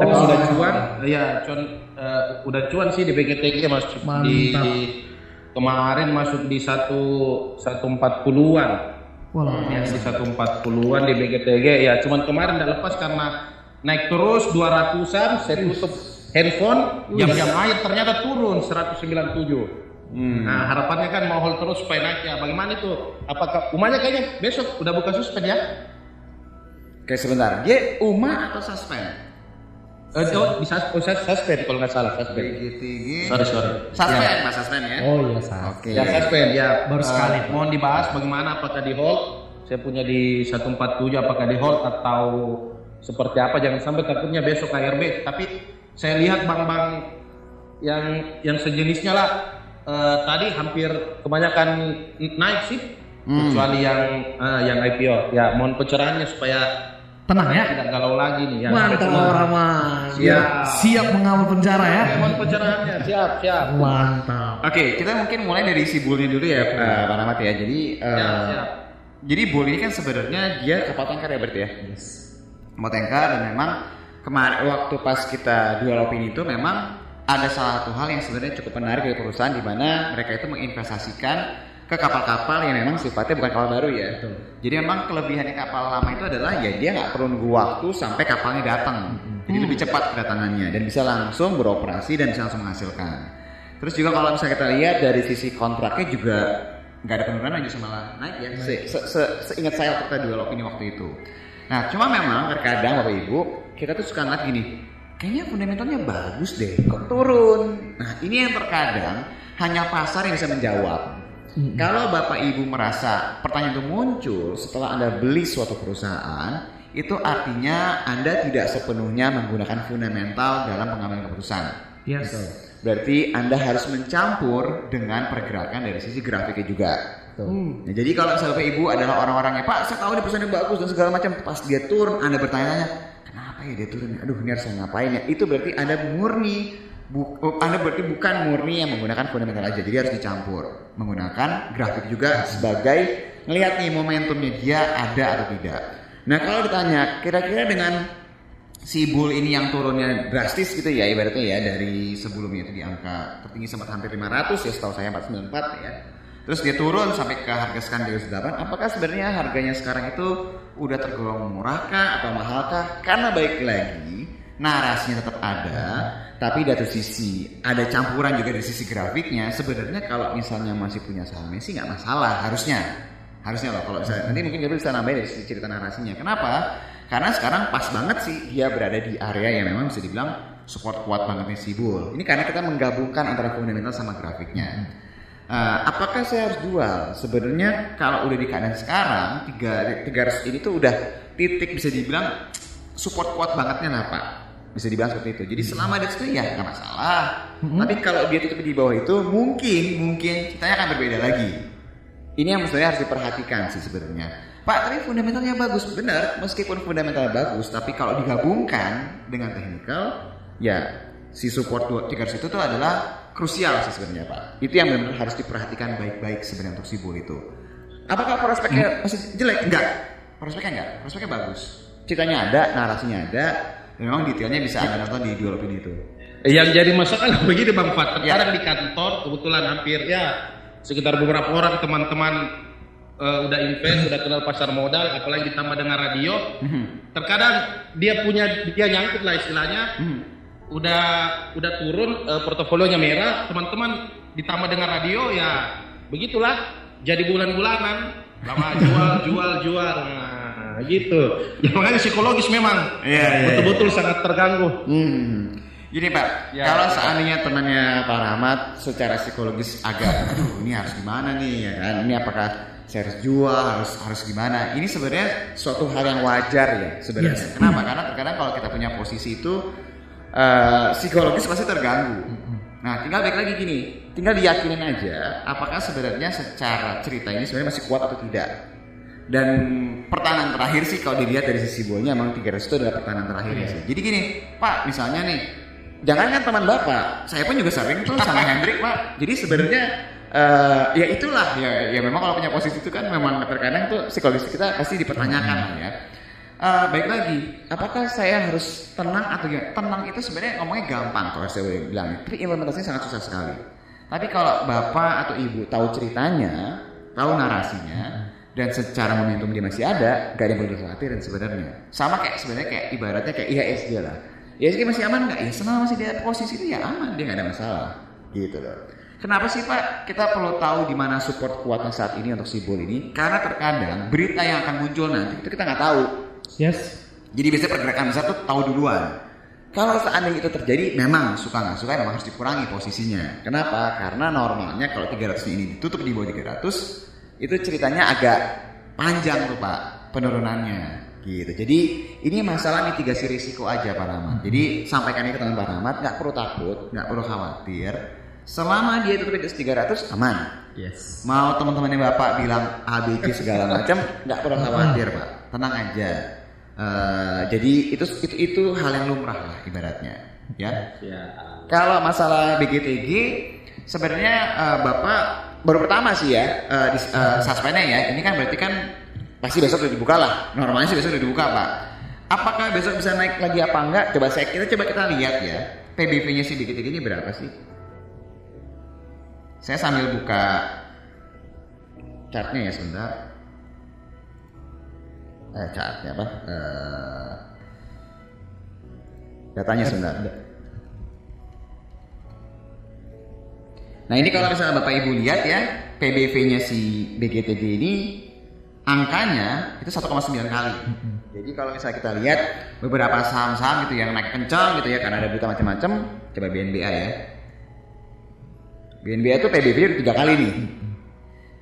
tapi sudah cuan. Ya cuan eh, udah cuan sih di BGTG masuk di,
Mantap.
di- kemarin masuk di satu satu empat puluhan. Ya di satu empat puluhan di BGTG ya cuman kemarin udah lepas karena naik terus 200an saya tutup handphone jam-jam air ternyata turun 197 Nah harapannya kan mau hold terus supaya naik. Ya. Bagaimana itu? Apakah umanya kayaknya besok udah buka suspend ya?
Oke sebentar. Dia UMA atau suspend?
Eh, oh, bisa oh, sus- suspend kalau nggak salah suspend.
BGTG.
Sorry sorry.
Suspend, Mas suspend ya.
Oh iya salah.
Oke.
Ya suspend ya.
Baru sekali, Pak.
mohon dibahas bagaimana apakah di hold saya punya di 147 apakah di hold atau seperti apa jangan sampai takutnya besok KRB tapi saya lihat bank-bank yang yang sejenisnya lah eh, tadi hampir kebanyakan naik sih kecuali yang eh, yang IPO ya mohon pencerahannya supaya
Tenang ya.
tidak galau lagi nih ya
Mantap Rahman.
Siap.
Siap mengawal penjara ya.
mohon pencerahannya siap siap
Mantap.
Oke, kita mungkin mulai dari si ini dulu ya, eh, Pak Rahmat ya. Jadi, eh,
Siap, siap.
jadi bull ini kan sebenarnya dia kapal tanker ya berarti ya. Kapal tanker dan memang kemarin waktu pas kita dual opini itu memang ada salah satu hal yang sebenarnya cukup menarik dari perusahaan di mana mereka itu menginvestasikan ke kapal-kapal yang memang sifatnya bukan kapal baru ya. Jadi memang kelebihannya kapal lama itu adalah ya dia nggak perlu nunggu waktu sampai kapalnya datang. Jadi lebih cepat kedatangannya dan bisa langsung beroperasi dan bisa langsung menghasilkan. Terus juga kalau misalnya kita lihat dari sisi kontraknya juga nggak ada penurunan justru malah naik ya. Se, se, se- seingat saya waktu kita dual opini waktu itu. Nah cuma memang terkadang bapak ibu kita tuh suka ngeliat gini, kayaknya fundamentalnya bagus deh, kok turun. Nah ini yang terkadang hanya pasar yang bisa menjawab. Kalau bapak ibu merasa pertanyaan itu muncul setelah anda beli suatu perusahaan, itu artinya anda tidak sepenuhnya menggunakan fundamental dalam pengambilan keputusan.
Yes.
Berarti Anda harus mencampur dengan pergerakan dari sisi grafiknya juga. Nah, jadi kalau misalnya Bapak Ibu adalah orang-orangnya, Pak, saya tahu ini perusahaan ini bagus dan segala macam. Pas dia turun, Anda bertanya-tanya, kenapa ya dia turun? Aduh, ini harus saya ngapain ya? Itu berarti Anda murni, bu- oh, Anda berarti bukan murni yang menggunakan fundamental aja. Jadi harus dicampur, menggunakan grafik juga sebagai ngelihat nih momentumnya dia ada atau tidak. Nah, kalau ditanya, kira-kira dengan si bull ini yang turunnya drastis gitu ya ibaratnya ya dari sebelumnya itu di angka tertinggi sempat hampir 500 ya setahu saya 494 ya terus dia turun sampai ke harga sekarang 308 apakah sebenarnya harganya sekarang itu udah tergolong murah kah atau mahal kah karena baik lagi narasinya tetap ada tapi dari sisi ada campuran juga dari sisi grafiknya. Sebenarnya kalau misalnya masih punya sahamnya sih nggak masalah harusnya. Harusnya loh kalau misalnya. Nanti mungkin Gabriel bisa nambahin dari sisi cerita narasinya. Kenapa? Karena sekarang pas banget sih dia berada di area yang memang bisa dibilang support kuat banget nih si bull ini karena kita menggabungkan antara fundamental sama grafiknya. Eh, apakah saya harus jual? Sebenarnya kalau udah di keadaan sekarang tiga tiga ini tuh udah titik bisa dibilang support kuat bangetnya lah pak bisa dibilang seperti itu jadi selama di situ ya nggak masalah tapi kalau dia tutup di bawah itu mungkin mungkin ceritanya akan berbeda lagi ini yang sebenarnya harus diperhatikan sih sebenarnya. Pak, tapi fundamentalnya bagus. Benar, meskipun fundamentalnya bagus, tapi kalau digabungkan dengan teknikal, ya si support 300 itu tuh adalah krusial sih sebenarnya Pak. Itu yang benar harus diperhatikan baik-baik sebenarnya untuk si bull itu. Apakah prospeknya masih jelek? Enggak. Prospeknya enggak. Prospeknya bagus. Ceritanya ada, narasinya ada, memang detailnya bisa Anda nonton di opini itu.
Yang jadi masalah begini Bang Fat,
Ya.
terkadang di kantor kebetulan hampir ya sekitar beberapa orang teman-teman eh, udah invest, udah kenal pasar modal, apalagi ditambah dengan radio. Terkadang dia punya dia nyangkut lah istilahnya. Udah udah turun eh, portofolionya merah, teman-teman ditambah dengan radio ya begitulah jadi bulan-bulanan lama jual jual jual nah gitu ya makanya psikologis memang
Iya, iya, iya.
betul-betul sangat terganggu
Hmm. Gini Pak,
Ya.
kalau seandainya temannya Pak Rahmat secara psikologis agak, aduh ini harus gimana nih ya kan? Ini apakah saya harus jual, harus harus gimana? Ini sebenarnya suatu hal yang wajar ya sebenarnya. Kenapa? Karena terkadang kalau kita punya posisi itu eh, psikologis pasti terganggu. Nah, tinggal balik lagi gini, tinggal diyakinin aja apakah sebenarnya secara cerita ini sebenarnya masih kuat atau tidak. Dan pertahanan terakhir sih kalau dilihat dari sisi bolanya emang 300 itu adalah pertahanan terakhir ya sih. Jadi gini, Pak, misalnya nih, jangan kan teman Bapak, saya pun juga sering tuh sama Hendrik, Pak. Jadi sebenarnya eh, ya itulah ya ya memang kalau punya posisi itu kan memang terkadang tuh psikologis kita pasti dipertanyakan ya. Eh, baik lagi, apakah saya harus tenang atau gimana? Tenang itu sebenarnya ngomongnya gampang kalau saya boleh bilang, tapi implementasinya sangat susah sekali. Tapi kalau bapak atau ibu tahu ceritanya, tahu narasinya, dan secara momentum dia masih ada, gak ada yang perlu dikhawatirin sebenarnya. Sama kayak sebenarnya kayak ibaratnya kayak IHSG lah. IHSG masih aman nggak? Ya selama masih di posisi itu ya aman, dia nggak ada masalah. Gitu loh. Kenapa sih Pak kita perlu tahu di mana support kuatnya saat ini untuk si bull ini? Karena terkadang berita yang akan muncul nanti itu kita nggak tahu.
Yes.
Jadi biasanya pergerakan besar tuh tahu duluan. Kalau seandainya itu terjadi, memang suka nggak suka memang harus dikurangi posisinya. Kenapa? Karena normalnya kalau 300 ini ditutup di bawah 300, itu ceritanya agak panjang tuh Pak penurunannya gitu. Jadi ini masalah mitigasi risiko aja Pak Rahmat. Jadi sampaikan ini ke teman Pak Rahmat, nggak perlu takut, nggak perlu khawatir. Selama dia itu di atas 300 aman.
Yes.
Mau teman-temannya Bapak bilang ABC segala macam, nggak perlu khawatir Pak. Tenang aja. Eh, jadi itu itu itu hal yang lumrah lah ibaratnya, ya.
Ya.
Kalau masalah BGTG sebenarnya eh, Bapak baru pertama sih ya eh, di suspendnya ya. Ini kan berarti kan pasti besok udah dibuka lah. Normalnya sih besok udah dibuka Pak. Apakah besok bisa naik lagi apa enggak? Coba saya kita coba kita lihat ya. PBV-nya si BGTG ini berapa sih? Saya sambil buka chartnya ya sebentar. Eh chartnya apa? Eh, datanya sebentar. Nah ini kalau misalnya Bapak Ibu lihat ya PBV-nya si BGTG ini angkanya itu 1,9 kali. Jadi kalau misalnya kita lihat beberapa saham-saham gitu yang naik kencang gitu ya karena ada berita macam-macam, coba BNBA ya. BNBA itu PBV udah tiga kali nih.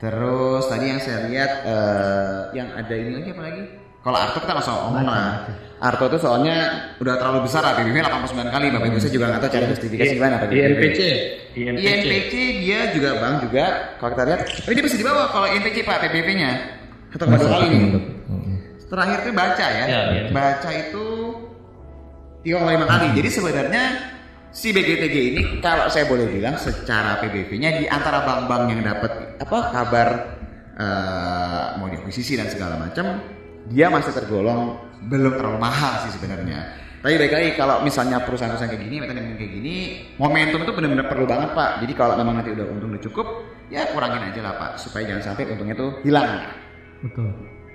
Terus tadi yang saya lihat eh, yang ada ini lagi apa lagi? Kalau Arto kita masuk omong lah. Arto itu soalnya udah terlalu besar lah PBV 89 kali. Bapak Ibu saya juga nggak tahu cara justifikasi gimana Pak
INPC.
INPC. INPC dia juga bang juga kalau kita lihat, oh, dia masih di bawah kalau INPC Pak PBV-nya satu koma dua kali nih. Terakhir tuh baca ya,
Ya, iya.
baca itu 3,5 kali. Jadi sebenarnya si BGTG ini kalau saya boleh bilang secara PBV-nya di antara bank-bank yang dapat apa kabar eh, mau diakuisisi dan segala macam, dia masih tergolong belum terlalu mahal sih sebenarnya. Tapi baik lagi kalau misalnya perusahaan-perusahaan kayak gini, yang kayak gini, momentum itu benar-benar perlu banget pak. Jadi kalau memang nanti udah untung udah cukup, ya kurangin aja lah pak, supaya jangan sampai untungnya tuh hilang.
Betul.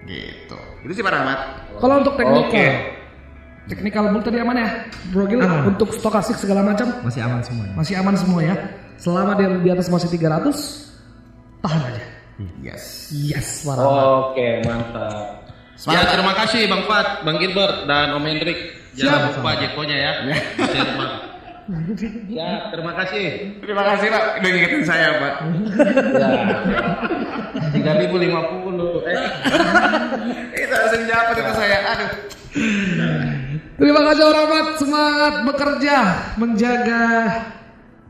Gitu. Itu sih Pak Rahmat.
Kalau untuk teknikal,
Oke.
teknikal book tadi aman ya, Bro Gil?
Aman.
Untuk stokastik segala macam
Masih aman semuanya.
masih aman semua ya. Selama dia di atas masih 300, tahan aja.
Yes.
Yes, warahmat.
Oke, mantap.
Semangat.
Ya, terima kasih Bang Fat, Bang Gilbert dan Om Hendrik. Jangan lupa Jekonya ya. Bang. Ya, terima kasih.
Terima kasih Pak, udah ngingetin saya Pak.
Ya. Tiga ribu lima puluh. Eh,
Itu langsung dapat itu saya. Aduh.
Terima kasih warahmat, semangat bekerja, menjaga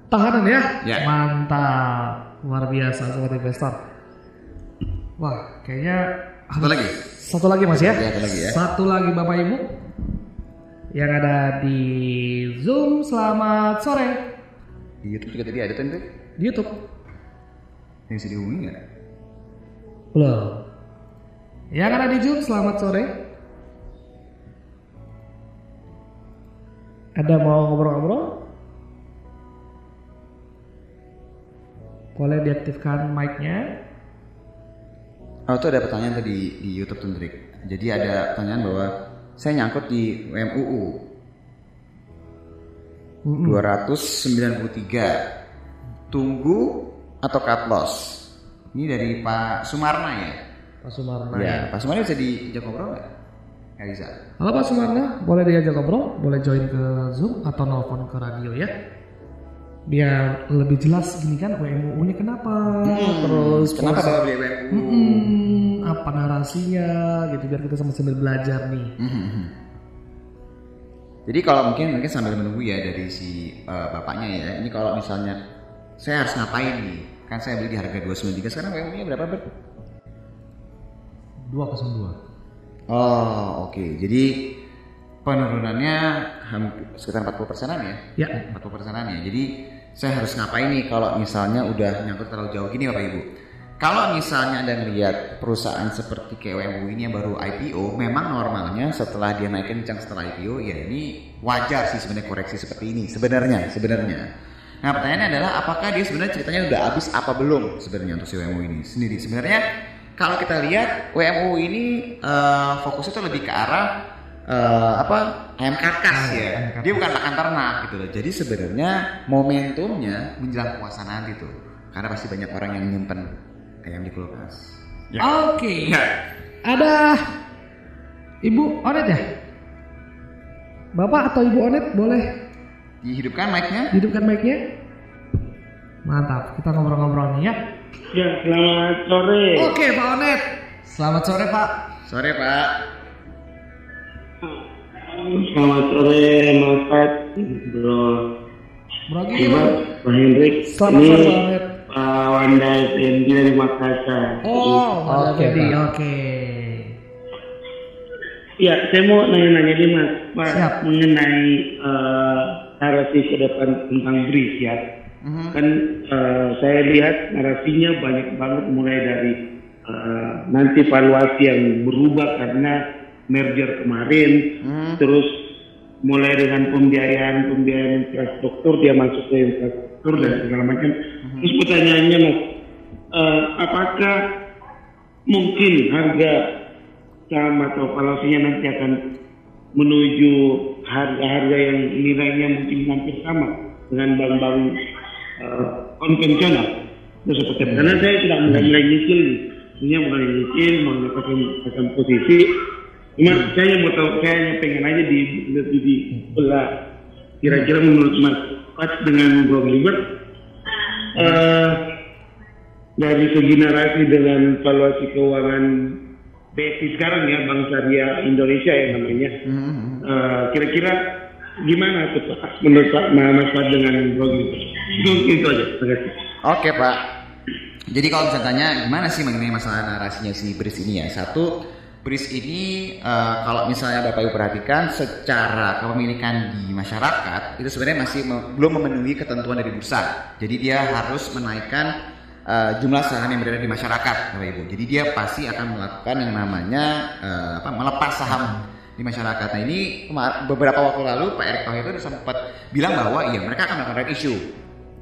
tahanan ya.
Ya.
Mantap, luar biasa sobat investor. Wah, kayaknya
Satu lagi.
Satu lagi mas ya?
Iya, satu lagi ya.
Satu lagi bapak ibu yang ada di Zoom. Selamat sore
Di YouTube juga tadi ada tuh
di YouTube.
Yang bisa dihubungi nggak?
Belum. Yang ada di Zoom. Selamat sore. Ada mau ngobrol-ngobrol? Boleh diaktifkan mic-nya.
Oh itu ada pertanyaan tadi di YouTube tuh Hendrik. Jadi ada pertanyaan bahwa saya nyangkut di WMUU 293 tunggu atau cut loss. Ini dari Pak Sumarna ya?
Pak Sumarna.
Iya, Pak Sumarna bisa diajak ngobrol nggak? Nggak bisa.
Halo Pak Sumarna, boleh diajak ngobrol, boleh join ke Zoom atau nelfon ke radio ya. Biar lebih jelas gini kan WMUU-nya kenapa, terus
Kenapa bawa beli WMUU?
Apa narasinya gitu biar kita sama sambil belajar nih.
Mhm. Jadi kalau mungkin mungkin sambil menunggu ya dari si uh, bapaknya ya. Ini kalau misalnya saya harus ngapain nih? Kan saya beli di harga 293 sekarang WMU-nya berapa, Ber?
202.
Oh, oke. Jadi penurunannya hampir sekitar 40 persenan ya?
Ya.
40 persenan ya. Jadi saya harus ngapain nih kalau misalnya udah nyangkut terlalu jauh gini Bapak Ibu? Kalau misalnya Anda melihat perusahaan seperti KWMU ini yang baru IPO, memang normalnya setelah dia naik kencang setelah IPO, ya ini wajar sih sebenarnya koreksi seperti ini. Sebenarnya, sebenarnya. Nah pertanyaannya adalah apakah dia sebenarnya ceritanya udah habis apa belum sebenarnya untuk si WMU ini sendiri? Sebenarnya kalau kita lihat WMU ini eh, fokusnya tuh lebih ke arah eh, apa ayam karkas ya. Dia bukan pakan ternak gitu loh. Jadi sebenarnya momentumnya menjelang puasa nanti tuh, karena pasti banyak orang yang nyimpen ayam di kulkas.
Oke.
Nah,
Ada Ibu Onet ya? Bapak atau Ibu Onet boleh
dihidupkan mic-nya.
hidupkan mic-nya? Mantap, kita ngobrol-ngobrol nih ya.
Ya, selamat sore.
Oke Pak Onet,
Selamat sore Pak.
Sore Pak.
Selamat sore Mas Pat, Bro
Bro Gi,
Iba, Pak Hendrik.
Selamat
Ini
sore, Pak Hendrik.
Pak Wanda SNG dari Makassar.
Oh, Mas
Oke,
oke.
Ya, saya mau nanya-nanya nih Mas, Pak,
Siap.
mengenai eh, narasi ke depan tentang BRIS ya. Kan eh, saya lihat narasinya banyak banget mulai dari eh, nanti valuasi yang berubah karena merger kemarin, terus mulai dengan pembiayaan pembiayaan infrastruktur dia masuk ke infrastruktur dan segala macam. Terus pertanyaannya mas, eh, apakah mungkin harga saham atau valuasinya nanti akan menuju harga-harga yang nilainya mungkin hampir sama dengan bank-bank eh, konvensional? Itu seperti itu. Karena saya tidak mulai nyicil, nih. Ini mulai nyicil, mau mendapatkan posisi. Cuma saya mau tahu, saya hanya pengen aja di lebih dibelah. Kira-kira menurut Mas Pat dengan Bro Gilbert, eh, dari segi narasi dengan valuasi keuangan BSI sekarang ya Bank Syariah Indonesia ya namanya. Eh, kira-kira gimana tuh Pak menurut Pak Mas Pat dengan Bro Gilbert? Itu, itu aja. Terima kasih.
Oke Pak. Jadi kalau bisa tanya gimana sih mengenai masalah narasinya si BRIS ini ya? Satu, BRIS ini eh, kalau misalnya Bapak Ibu perhatikan secara kepemilikan di masyarakat itu sebenarnya masih me- belum memenuhi ketentuan dari bursa. Jadi dia harus menaikkan eh, jumlah saham yang berada di masyarakat, Bapak Ibu. Jadi dia pasti akan melakukan yang namanya eh, apa? melepas saham di masyarakat. Nah ini beberapa waktu lalu Pak Erick Thohir itu sempat bilang bahwa iya mereka akan melakukan issue.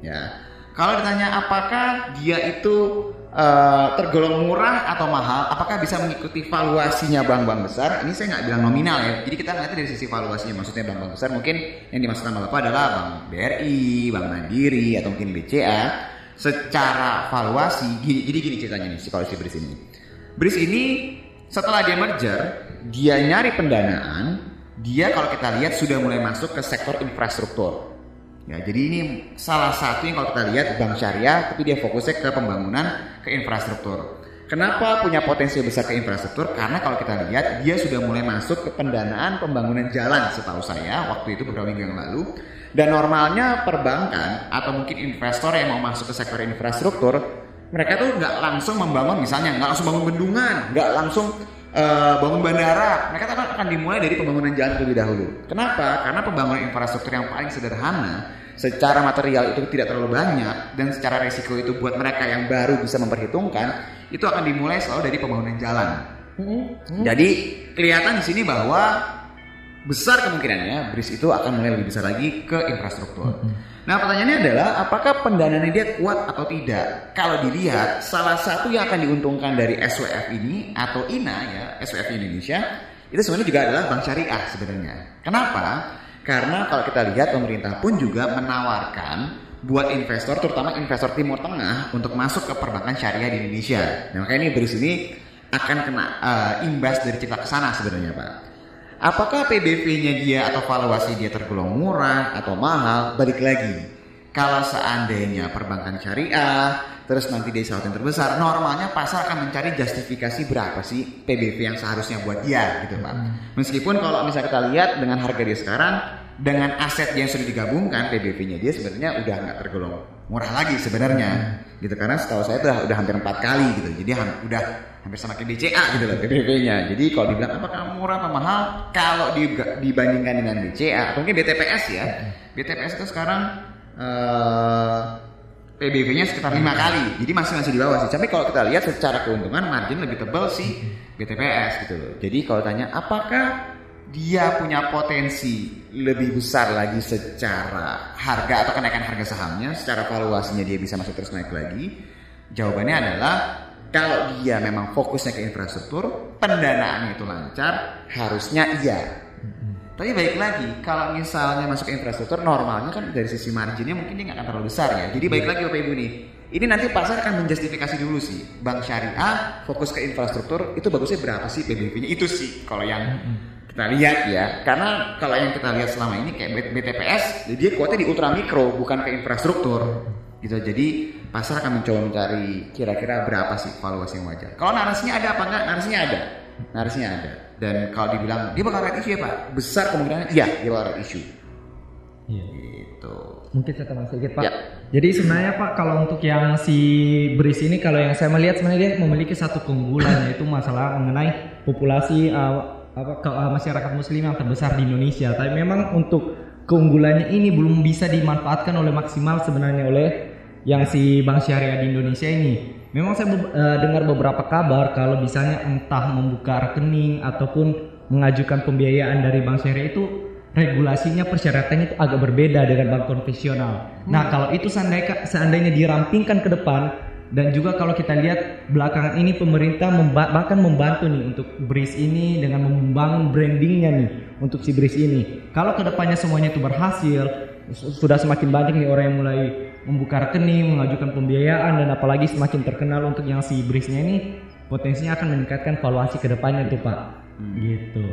Ya. Kalau ditanya apakah dia itu eh, tergolong murah atau mahal, apakah bisa mengikuti valuasinya bank-bank besar? Ini saya nggak bilang nominal ya. Jadi kita melihat dari sisi valuasinya, maksudnya bank-bank besar mungkin yang dimaksudkan sama Bapak adalah Bank BRI, Bank Mandiri atau mungkin BCA. Secara valuasi, gini, jadi gini ceritanya nih si BRIS ini. BRIS ini setelah dia merger, dia nyari pendanaan, dia kalau kita lihat sudah mulai masuk ke sektor infrastruktur. Ya, jadi ini salah satu yang kalau kita lihat bank syariah, tapi dia fokusnya ke pembangunan ke infrastruktur. Kenapa punya potensi besar ke infrastruktur? Karena kalau kita lihat dia sudah mulai masuk ke pendanaan pembangunan jalan setahu saya waktu itu beberapa minggu yang lalu. Dan normalnya perbankan atau mungkin investor yang mau masuk ke sektor infrastruktur, mereka tuh nggak langsung membangun misalnya nggak langsung bangun bendungan, nggak langsung eh, bangun bandara. Mereka akan akan dimulai dari pembangunan jalan terlebih dahulu. Kenapa? Karena pembangunan infrastruktur yang paling sederhana secara material itu tidak terlalu banyak dan secara resiko itu buat mereka yang baru bisa memperhitungkan itu akan dimulai selalu dari pembangunan jalan. Jadi kelihatan di sini bahwa besar kemungkinannya BRIS itu akan mulai lebih besar lagi ke infrastruktur. Nah pertanyaannya adalah apakah pendanaannya dia kuat atau tidak? Kalau dilihat salah satu yang akan diuntungkan dari SWF ini atau INA ya SWF Indonesia itu sebenarnya juga adalah bank syariah sebenarnya. Kenapa? Karena kalau kita lihat pemerintah pun juga menawarkan buat investor terutama investor Timur Tengah untuk masuk ke perbankan syariah di Indonesia. Nah, makanya ini BRIS ini akan kena eh, imbas dari cipta ke sana sebenarnya Pak. Apakah PBV-nya dia atau valuasi dia tergolong murah atau mahal? Balik lagi, kalau seandainya perbankan syariah, terus nanti dia salah yang terbesar, normalnya pasar akan mencari justifikasi berapa sih PBV yang seharusnya buat dia gitu Pak. Meskipun kalau misalnya kita lihat dengan harga dia sekarang, dengan aset yang sudah digabungkan PBV-nya dia sebenarnya udah nggak tergolong murah lagi sebenarnya gitu. Karena setahu saya itu udah hampir empat kali gitu. Jadi ham- udah hampir sama kayak BCA gitu loh PBV-nya jadi kalau dibilang apakah murah apa mahal? Kalau di- dibandingkan dengan BCA atau mungkin BTPS ya. BTPS itu sekarang eh, PBV-nya sekitar lima kali, jadi masih masih di bawah sih. Tapi kalau kita lihat secara keuntungan margin lebih tebal sih BTPS gitu loh. Jadi kalau tanya apakah dia punya potensi lebih besar lagi secara harga atau kenaikan harga sahamnya, secara valuasinya dia bisa masuk terus naik lagi? Jawabannya adalah kalau dia memang fokusnya ke infrastruktur, pendanaannya itu lancar, harusnya iya. Tapi baik lagi, kalau misalnya masuk ke infrastruktur normalnya kan dari sisi marginnya mungkin dia nggak akan terlalu besar ya. Jadi baik lagi Bapak Ibu nih, ini nanti pasar akan menjustifikasi dulu sih. Bank syariah fokus ke infrastruktur itu bagusnya berapa sih PBV-nya? Itu sih kalau yang kita lihat ya. Karena kalau yang kita lihat selama ini kayak BTPS, dia kuatnya di ultra mikro bukan ke infrastruktur gitu. Jadi pasar akan mencoba mencari kira-kira berapa sih valuasi yang wajar. Kalau narasinya ada apa enggak? Narasinya ada. Narasinya ada. Dan kalau dibilang dia bakal red issue ya Pak, besar kemungkinan iya dia bakal red issue.
Iya.
Gitu.
Mungkin saya tambah sedikit Pak.
Ya.
Jadi sebenarnya Pak kalau untuk yang si Bris ini kalau yang saya melihat sebenarnya dia memiliki satu keunggulan yaitu masalah mengenai populasi uh, apa ke, uh, masyarakat muslim yang terbesar di Indonesia. Tapi memang untuk keunggulannya ini belum bisa dimanfaatkan oleh maksimal sebenarnya oleh yang si Bank Syariah di Indonesia ini. Memang saya be- uh, dengar beberapa kabar kalau misalnya entah membuka rekening ataupun mengajukan pembiayaan dari Bank Syariah itu regulasinya persyaratannya itu agak berbeda dengan bank konvensional. Nah, kalau itu seandainya, seandainya dirampingkan ke depan dan juga kalau kita lihat belakangan ini pemerintah memba- bahkan membantu nih untuk BRIS ini dengan membangun brandingnya nih untuk si BRIS ini. Kalau ke depannya semuanya itu berhasil, su- sudah semakin banyak nih orang yang mulai membuka rekening, mengajukan pembiayaan dan apalagi semakin terkenal untuk yang si BRIS-nya ini potensinya akan meningkatkan valuasi ke depannya tuh Pak. Gitu.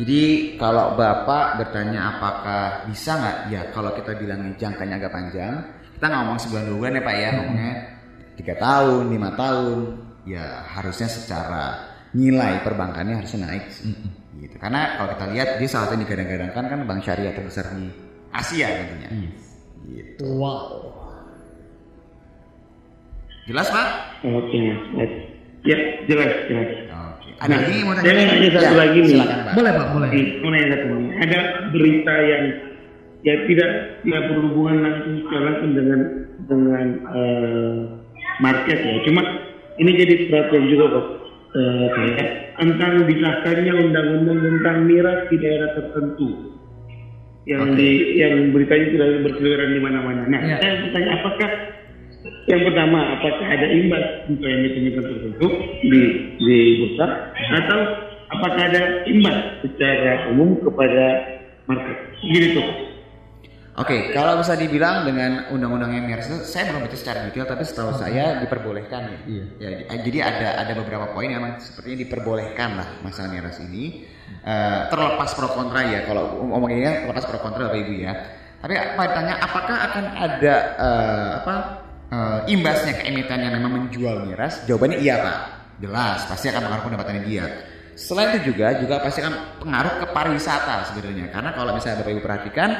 Jadi kalau Bapak bertanya apakah bisa nggak? Ya kalau kita bilangnya jangkanya agak panjang, kita ngomong sebulan dua bulan ya Pak ya, ngomongnya tiga tahun, lima tahun, ya harusnya secara nilai perbankannya harusnya naik sih. Gitu. Karena kalau kita lihat dia salah satu yang digadang-gadangkan kan bank syariah terbesar di Asia tentunya. Gitu.
Wow.
Jelas Pak?
Oke, Mas. Ya, jelas, jelas.
Oke. Ada lagi mau tanya?
Nanya satu
Ya,
lagi nih.
Silakan Pak.
Boleh Pak, boleh.
Ini, mau nanya satu nih. Ada berita yang ya tidak tidak berhubungan langsung secara langsung dengan dengan eh, market ya. Cuma ini jadi perhatian juga kok eh, saya tentang disahkannya undang-undang tentang miras di daerah tertentu yang
Oke.
di yang beritanya sudah berkeliaran di mana-mana. Nah,
Ya.
saya bertanya apakah yang pertama apakah ada imbas untuk emiten-emiten tertentu di di bursa atau apakah ada imbas secara umum kepada market? Gitu
Oke, kalau bisa dibilang dengan undang-undang yang miras saya belum baca secara detail, tapi setahu saya diperbolehkan ya.
Iya.
Ya, di- jadi ada ada beberapa poin yang memang sepertinya diperbolehkan lah masalah miras ini. Eh, terlepas pro kontra ya, kalau ngomongnya terlepas pro kontra bapak ibu ya. Tapi apa ditanya, apakah akan ada eh, apa eh, imbasnya ke emiten yang memang menjual miras? Jawabannya iya pak, jelas pasti akan mengaruh pendapatannya dia. Selain itu juga juga pasti akan pengaruh ke pariwisata sebenarnya, karena kalau misalnya bapak ibu perhatikan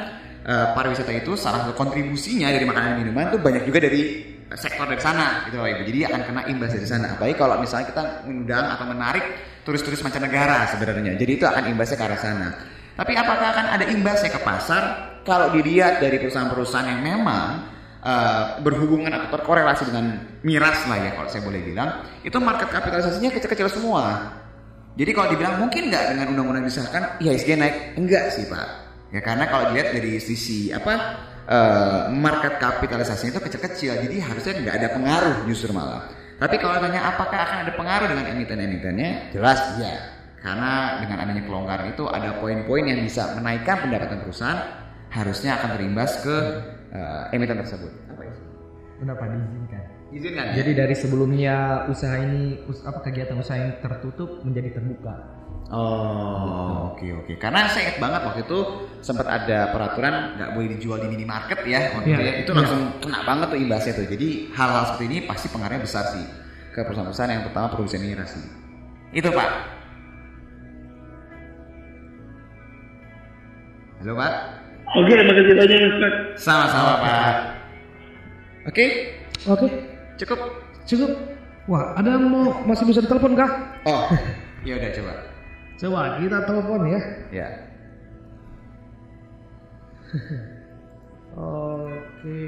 eh, pariwisata itu salah satu kontribusinya dari makanan minuman itu banyak juga dari sektor dari sana gitu Bapak Ibu. Jadi akan kena imbas dari sana. Apalagi kalau misalnya kita mengundang atau menarik turis-turis mancanegara sebenarnya. Jadi itu akan imbasnya ke arah sana. Tapi apakah akan ada imbasnya ke pasar kalau dilihat dari perusahaan-perusahaan yang memang eh, berhubungan atau terkorelasi dengan miras lah ya kalau saya boleh bilang, itu market kapitalisasinya kecil-kecil semua. Jadi kalau dibilang mungkin nggak dengan undang-undang disahkan IHSG naik? Enggak sih pak. Ya karena kalau dilihat dari sisi apa eh, market kapitalisasinya itu kecil-kecil, jadi harusnya nggak ada pengaruh justru malah. Tapi kalau tanya apakah akan ada pengaruh dengan emiten-emitennya, jelas iya. Karena dengan adanya kelonggaran itu ada poin-poin yang bisa menaikkan pendapatan perusahaan, harusnya akan terimbas ke eh, emiten tersebut. Apa?
Udah Pak diizinkan.
Izinkan ya?
Jadi dari sebelumnya usaha ini us- apa kegiatan usaha yang tertutup menjadi terbuka.
Oh, oke oke. Karena saya ingat banget waktu itu sempat ada peraturan nggak boleh dijual di minimarket ya. Waktu
Iya,
itu ya. Itu
iya.
langsung kena banget tuh imbasnya tuh. Jadi hal-hal seperti ini pasti pengaruhnya besar sih ke perusahaan-perusahaan yang pertama produsen miras sih. Itu Pak. Halo Pak.
Oke, makasih banyak Ustaz.
Sama-sama Pak. Oke,
Oke,
cukup.
cukup. Wah, ada yang mau masih bisa ditelepon kah?
Oh, ya udah coba.
Coba kita telepon ya.
Ya.
Oke.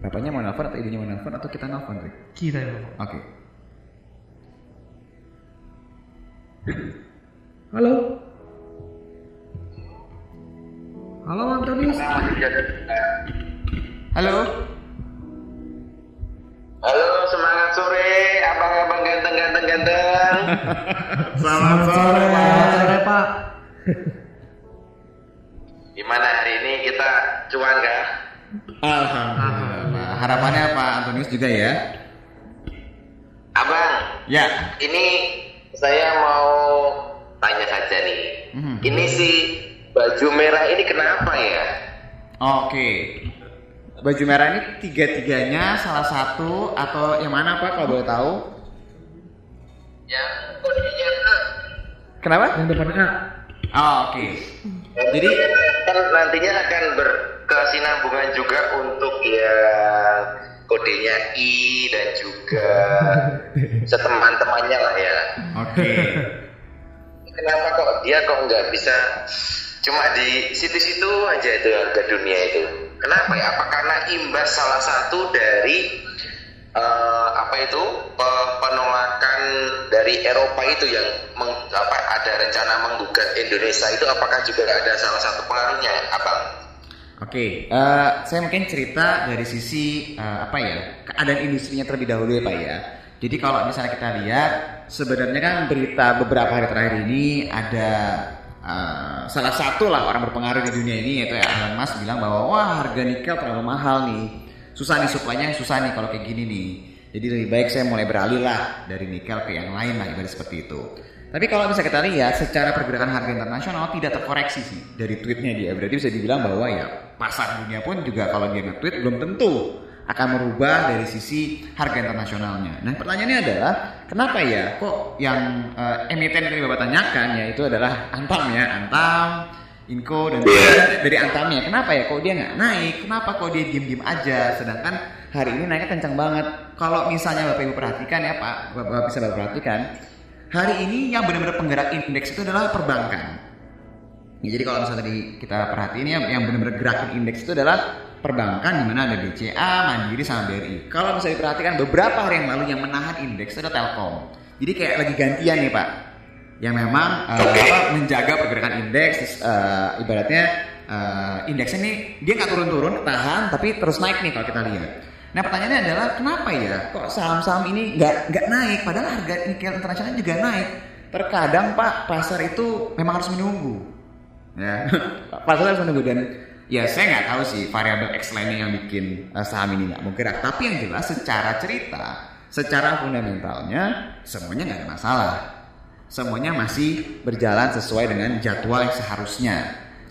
Bapaknya mau nelfon atau ibunya mau nelfon atau kita nelfon, Rick?
Kita ya.
Oke.
Halo. Halo Antonius.
Halo.
Halo, semangat sore, abang-abang ganteng-ganteng ganteng.
Selamat
sore.
Selamat sore Pak.
Gimana hari ini kita cuan kah?
Alhamdulillah. Harapannya Pak Antonius juga ya.
Abang,
Ya.
ini saya mau tanya saja nih.
Mhm.
Ini si baju merah ini kenapa ya?
Oke. Baju merah ini tiga-tiganya salah satu atau yang mana Pak kalau boleh tahu?
Yang kodenya A.
Kenapa?
Yang depannya A.
Oh, oke. Jadi
kan nantinya akan berkesinambungan juga untuk yang kodenya I dan juga seteman-temannya lah ya.
oke.
Kenapa kok dia kok nggak bisa cuma di situ-situ aja itu harga dunia itu? Kenapa ya? Apa karena imbas salah satu dari eh, apa itu pe- penolakan dari Eropa itu yang meng- apa ada rencana menggugat Indonesia itu apakah juga ada salah satu pengaruhnya, abang?
Oke, eh, saya mungkin cerita dari sisi eh, apa ya keadaan industrinya terlebih dahulu ya Pak ya. Jadi kalau misalnya kita lihat sebenarnya kan berita beberapa hari terakhir ini ada eh, salah satu lah orang berpengaruh di dunia ini yaitu Elon Musk bilang bahwa wah harga nikel terlalu mahal nih, susah nih suplainya susah nih kalau kayak gini nih. Jadi lebih baik saya mulai beralih lah dari nikel ke yang lain lah ibarat seperti itu. Tapi kalau bisa kita lihat secara pergerakan harga internasional tidak terkoreksi sih dari tweetnya dia. Berarti bisa dibilang bahwa ya pasar dunia pun juga kalau dia nge-tweet belum tentu akan merubah dari sisi harga internasionalnya. Nah pertanyaannya adalah kenapa ya kok yang eh, emiten yang tadi bapak tanyakan yaitu adalah Antam ya Antam, Inco dan dari Antamnya. Kenapa ya kok dia nggak naik? Kenapa kok dia diem-diem aja? Sedangkan hari ini naiknya kencang banget. Kalau misalnya bapak ibu perhatikan ya pak, bapak, bapak bisa bapak perhatikan hari ini yang benar-benar penggerak indeks itu adalah perbankan. Ya, jadi kalau misalnya tadi kita perhatiin ya, yang benar-benar gerakin indeks itu adalah perbankan di mana ada BCA, Mandiri sama BRI. Kalau bisa diperhatikan beberapa hari yang lalu yang menahan indeks itu ada Telkom. Jadi kayak lagi gantian nih Pak. Yang memang eh, apa, menjaga pergerakan indeks eh, ibaratnya eh, indeksnya nih dia nggak turun-turun, tahan tapi terus naik nih kalau kita lihat. Nah pertanyaannya adalah kenapa ya kok saham-saham ini nggak nggak naik padahal harga nikel internasional juga naik. Terkadang Pak pasar itu memang harus menunggu. Ya, pasar harus menunggu dan ya saya nggak tahu sih variabel X lainnya yang bikin eh, saham ini nggak mau gerak. Tapi yang jelas secara cerita, secara fundamentalnya semuanya nggak ada masalah. Semuanya masih berjalan sesuai dengan jadwal yang seharusnya.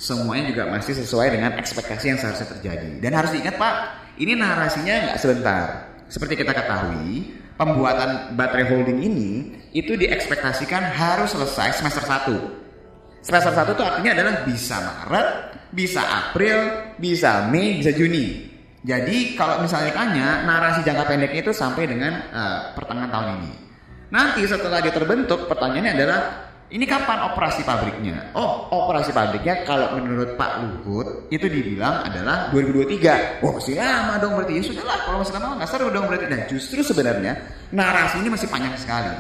Semuanya juga masih sesuai dengan ekspektasi yang seharusnya terjadi. Dan harus diingat Pak, ini narasinya nggak sebentar. Seperti kita ketahui, pembuatan baterai holding ini itu diekspektasikan harus selesai semester 1. Semester 1 itu artinya adalah bisa Maret, bisa April, bisa Mei, bisa Juni. Jadi kalau misalnya tanya, narasi jangka pendeknya itu sampai dengan eh, pertengahan tahun ini. Nanti setelah dia terbentuk, pertanyaannya adalah ini kapan operasi pabriknya? Oh, operasi pabriknya kalau menurut Pak Luhut itu dibilang adalah 2023. Wah, masih lama dong berarti. Ya sudahlah, kalau masih lama nggak seru dong berarti. Dan justru sebenarnya narasi ini masih panjang sekali.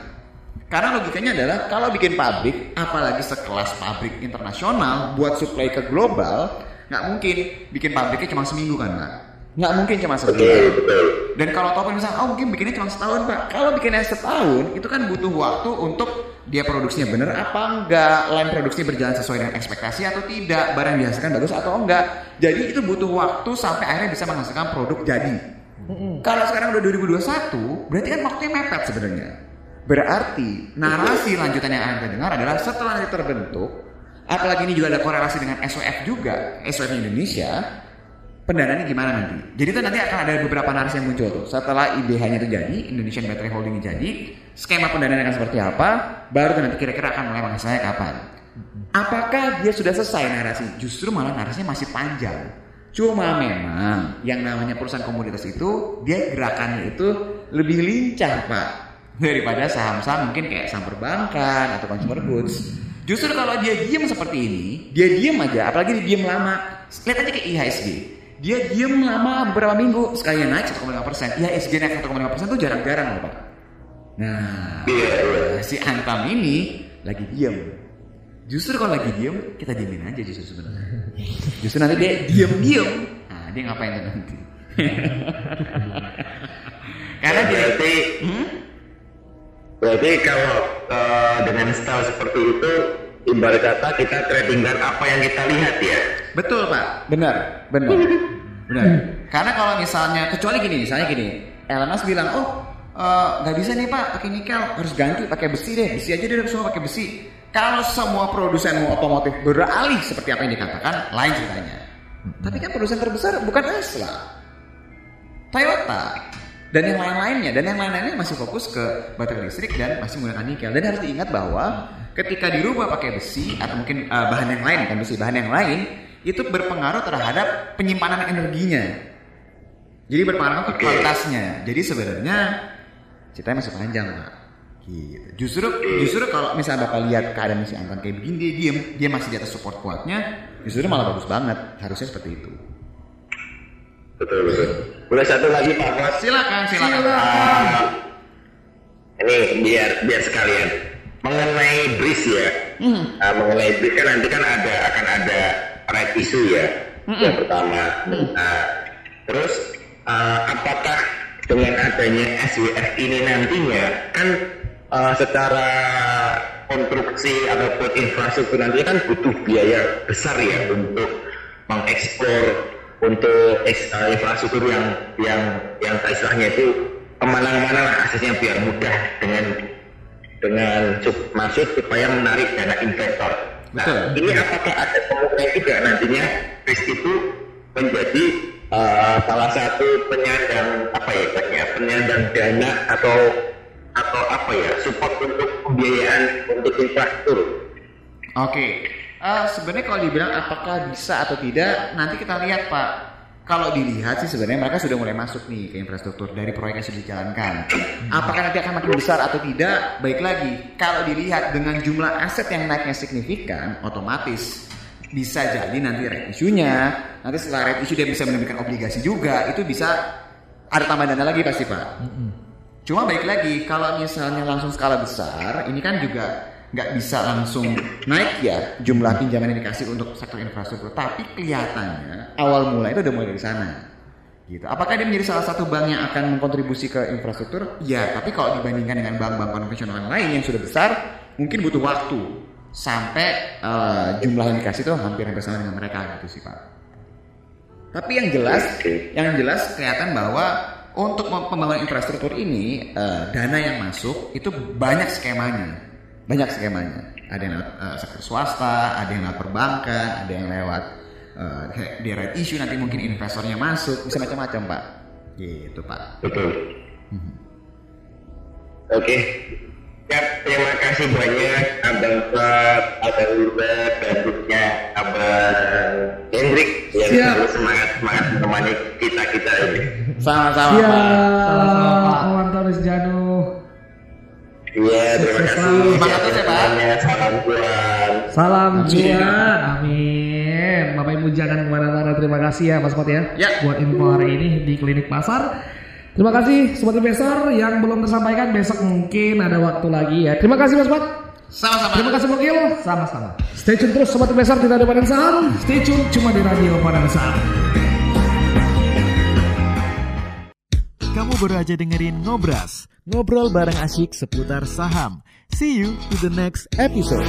Karena logikanya adalah kalau bikin pabrik, apalagi sekelas pabrik internasional buat supply ke global, nggak mungkin bikin pabriknya cuma seminggu kan, Pak? Nggak mungkin cuma seminggu. Dan kalau topin misalnya, oh mungkin bikinnya cuma setahun pak. Kalau bikinnya setahun, itu kan butuh waktu untuk dia produksinya bener apa enggak, line produksi berjalan sesuai dengan ekspektasi atau tidak, barang dihasilkan bagus atau enggak. Jadi itu butuh waktu sampai akhirnya bisa menghasilkan produk jadi. Kalau sekarang udah 2021, berarti kan waktunya mepet sebenarnya. Berarti narasi lanjutan yang akan kita dengar adalah setelah nanti terbentuk, apalagi ini juga ada korelasi dengan SWF juga, SWF Indonesia, pendanaannya gimana nanti. Jadi itu nanti akan ada beberapa narasi yang muncul tuh. Setelah IBH-nya itu jadi, Indonesian Battery Holding jadi, skema pendanaan akan seperti apa, baru nanti kira-kira akan mulai menghasilkannya kapan. Apakah dia sudah selesai narasi? Justru malah narasinya masih panjang. Cuma memang yang namanya perusahaan komoditas itu dia gerakannya itu lebih lincah pak daripada saham-saham mungkin kayak saham perbankan atau consumer goods. Justru kalau dia diem seperti ini, dia diem aja, apalagi dia diem lama. Lihat aja kayak IHSG. Dia diem lama beberapa minggu, sekali naik 1,5 persen. IHSG naik 1,5 persen itu jarang-jarang loh pak. Nah, si Antam ini lagi diem. Justru kalau lagi diem, kita diemin aja justru sebenarnya. Justru nanti dia diem-diem. Nah, dia ngapain tuh nanti? Karena dia
berarti
Hmm?
Berarti kalau eh, dengan style seperti itu ibarat kata kita trading dan apa yang kita lihat ya.
Betul pak, benar, benar, benar. Karena kalau misalnya kecuali gini, misalnya gini, Elon Musk bilang, oh eh, nggak bisa nih pak pakai nikel, harus ganti pakai besi deh, besi aja deh semua pakai besi. Kalau semua produsen otomotif beralih seperti apa yang dikatakan, lain ceritanya. Tapi kan produsen terbesar bukan Tesla, Toyota dan yang lain-lainnya dan yang lain-lainnya masih fokus ke baterai listrik dan masih menggunakan nikel. Dan harus diingat bahwa ketika dirubah pakai besi atau mungkin uh, bahan yang lain kan besi bahan yang lain itu berpengaruh terhadap penyimpanan energinya. Jadi berpengaruh ke kualitasnya. Jadi sebenarnya ceritanya masih panjang pak. Gitu. Justru justru kalau misalnya bapak lihat keadaan si Anton kayak begini dia diem dia masih di atas support kuatnya justru malah bagus banget. Harusnya seperti itu
Betul betul. Boleh satu lagi Pak Fuad?
silakan silakan
Ah, ini biar biar sekalian mengenai bris ya. Ah, mengenai bris kan nanti kan ada akan ada right issue ya. Yang pertama. Nah, terus ah, apakah dengan adanya SWF ini nantinya kan ah, secara konstruksi ataupun infrastruktur nanti kan butuh biaya besar ya untuk mengeksplor untuk infrastruktur yang yang yang istilahnya itu ke mana-mana lah aksesnya biar mudah dengan dengan maksud supaya menarik dana investor. Nah,
Betul.
ini apakah ada kemungkinan juga nantinya BRIS itu menjadi eh, salah satu penyandang apa ya istilahnya, penyandang dana atau atau apa ya support untuk pembiayaan untuk infrastruktur.
Oke, Eh, sebenarnya kalau dibilang apakah bisa atau tidak, nanti kita lihat Pak. Kalau dilihat sih sebenarnya mereka sudah mulai masuk nih ke infrastruktur dari proyek yang sudah dijalankan. Apakah nanti akan makin besar atau tidak? Baik lagi, kalau dilihat dengan jumlah aset yang naiknya signifikan, otomatis bisa jadi nanti rate issue-nya, nanti setelah rate issue dia bisa menerbitkan obligasi juga, itu bisa ada tambahan dana lagi pasti Pak. Cuma baik lagi, kalau misalnya langsung skala besar, ini kan juga nggak bisa langsung naik ya jumlah pinjaman yang dikasih untuk sektor infrastruktur. Tapi kelihatannya awal mulai itu udah mulai dari sana. Gitu. Apakah dia menjadi salah satu bank yang akan mengkontribusi ke infrastruktur? Ya, tapi kalau dibandingkan dengan bank-bank konvensional lain yang sudah besar, mungkin butuh waktu sampai eh, jumlah yang dikasih itu hampir-hampir sama dengan mereka gitu sih pak. Tapi yang jelas, yang jelas kelihatan bahwa untuk pembangunan infrastruktur ini eh, dana yang masuk itu banyak skemanya, banyak skemanya. Ada yang lewat eh, sektor swasta, ada yang lewat perbankan, ada yang lewat eh, kayak di right issue nanti mungkin investornya masuk, bisa macam-macam pak. Gitu pak.
Betul. Oke. Ya, terima kasih banyak Abang Fat, Abang Lurba, dan juga Abang Hendrik yang
Siap.
selalu semangat semangat menemani kita kita ini.
Sama-sama
Siap,
pak.
Om Antonis Janu.
Iya, terima kasih.
ya,
Salam.
Salam
Amin.
cuan, amin. Bapak Ibu jangan ke mana-mana. Terima kasih ya Mas Pot ya,
Ya.
buat info hari ini di klinik pasar. Terima kasih Sobat Investor yang belum tersampaikan besok mungkin ada waktu lagi ya. Terima kasih Mas Pot.
Sama-sama.
Terima kasih Bokil.
Sama-sama.
Stay tune terus Sobat Investor tidak ada Padang Saham. Stay tune cuma di radio Padang Saham.
Baru aja dengerin Ngobras, ngobrol bareng asyik seputar saham. See you to the next episode.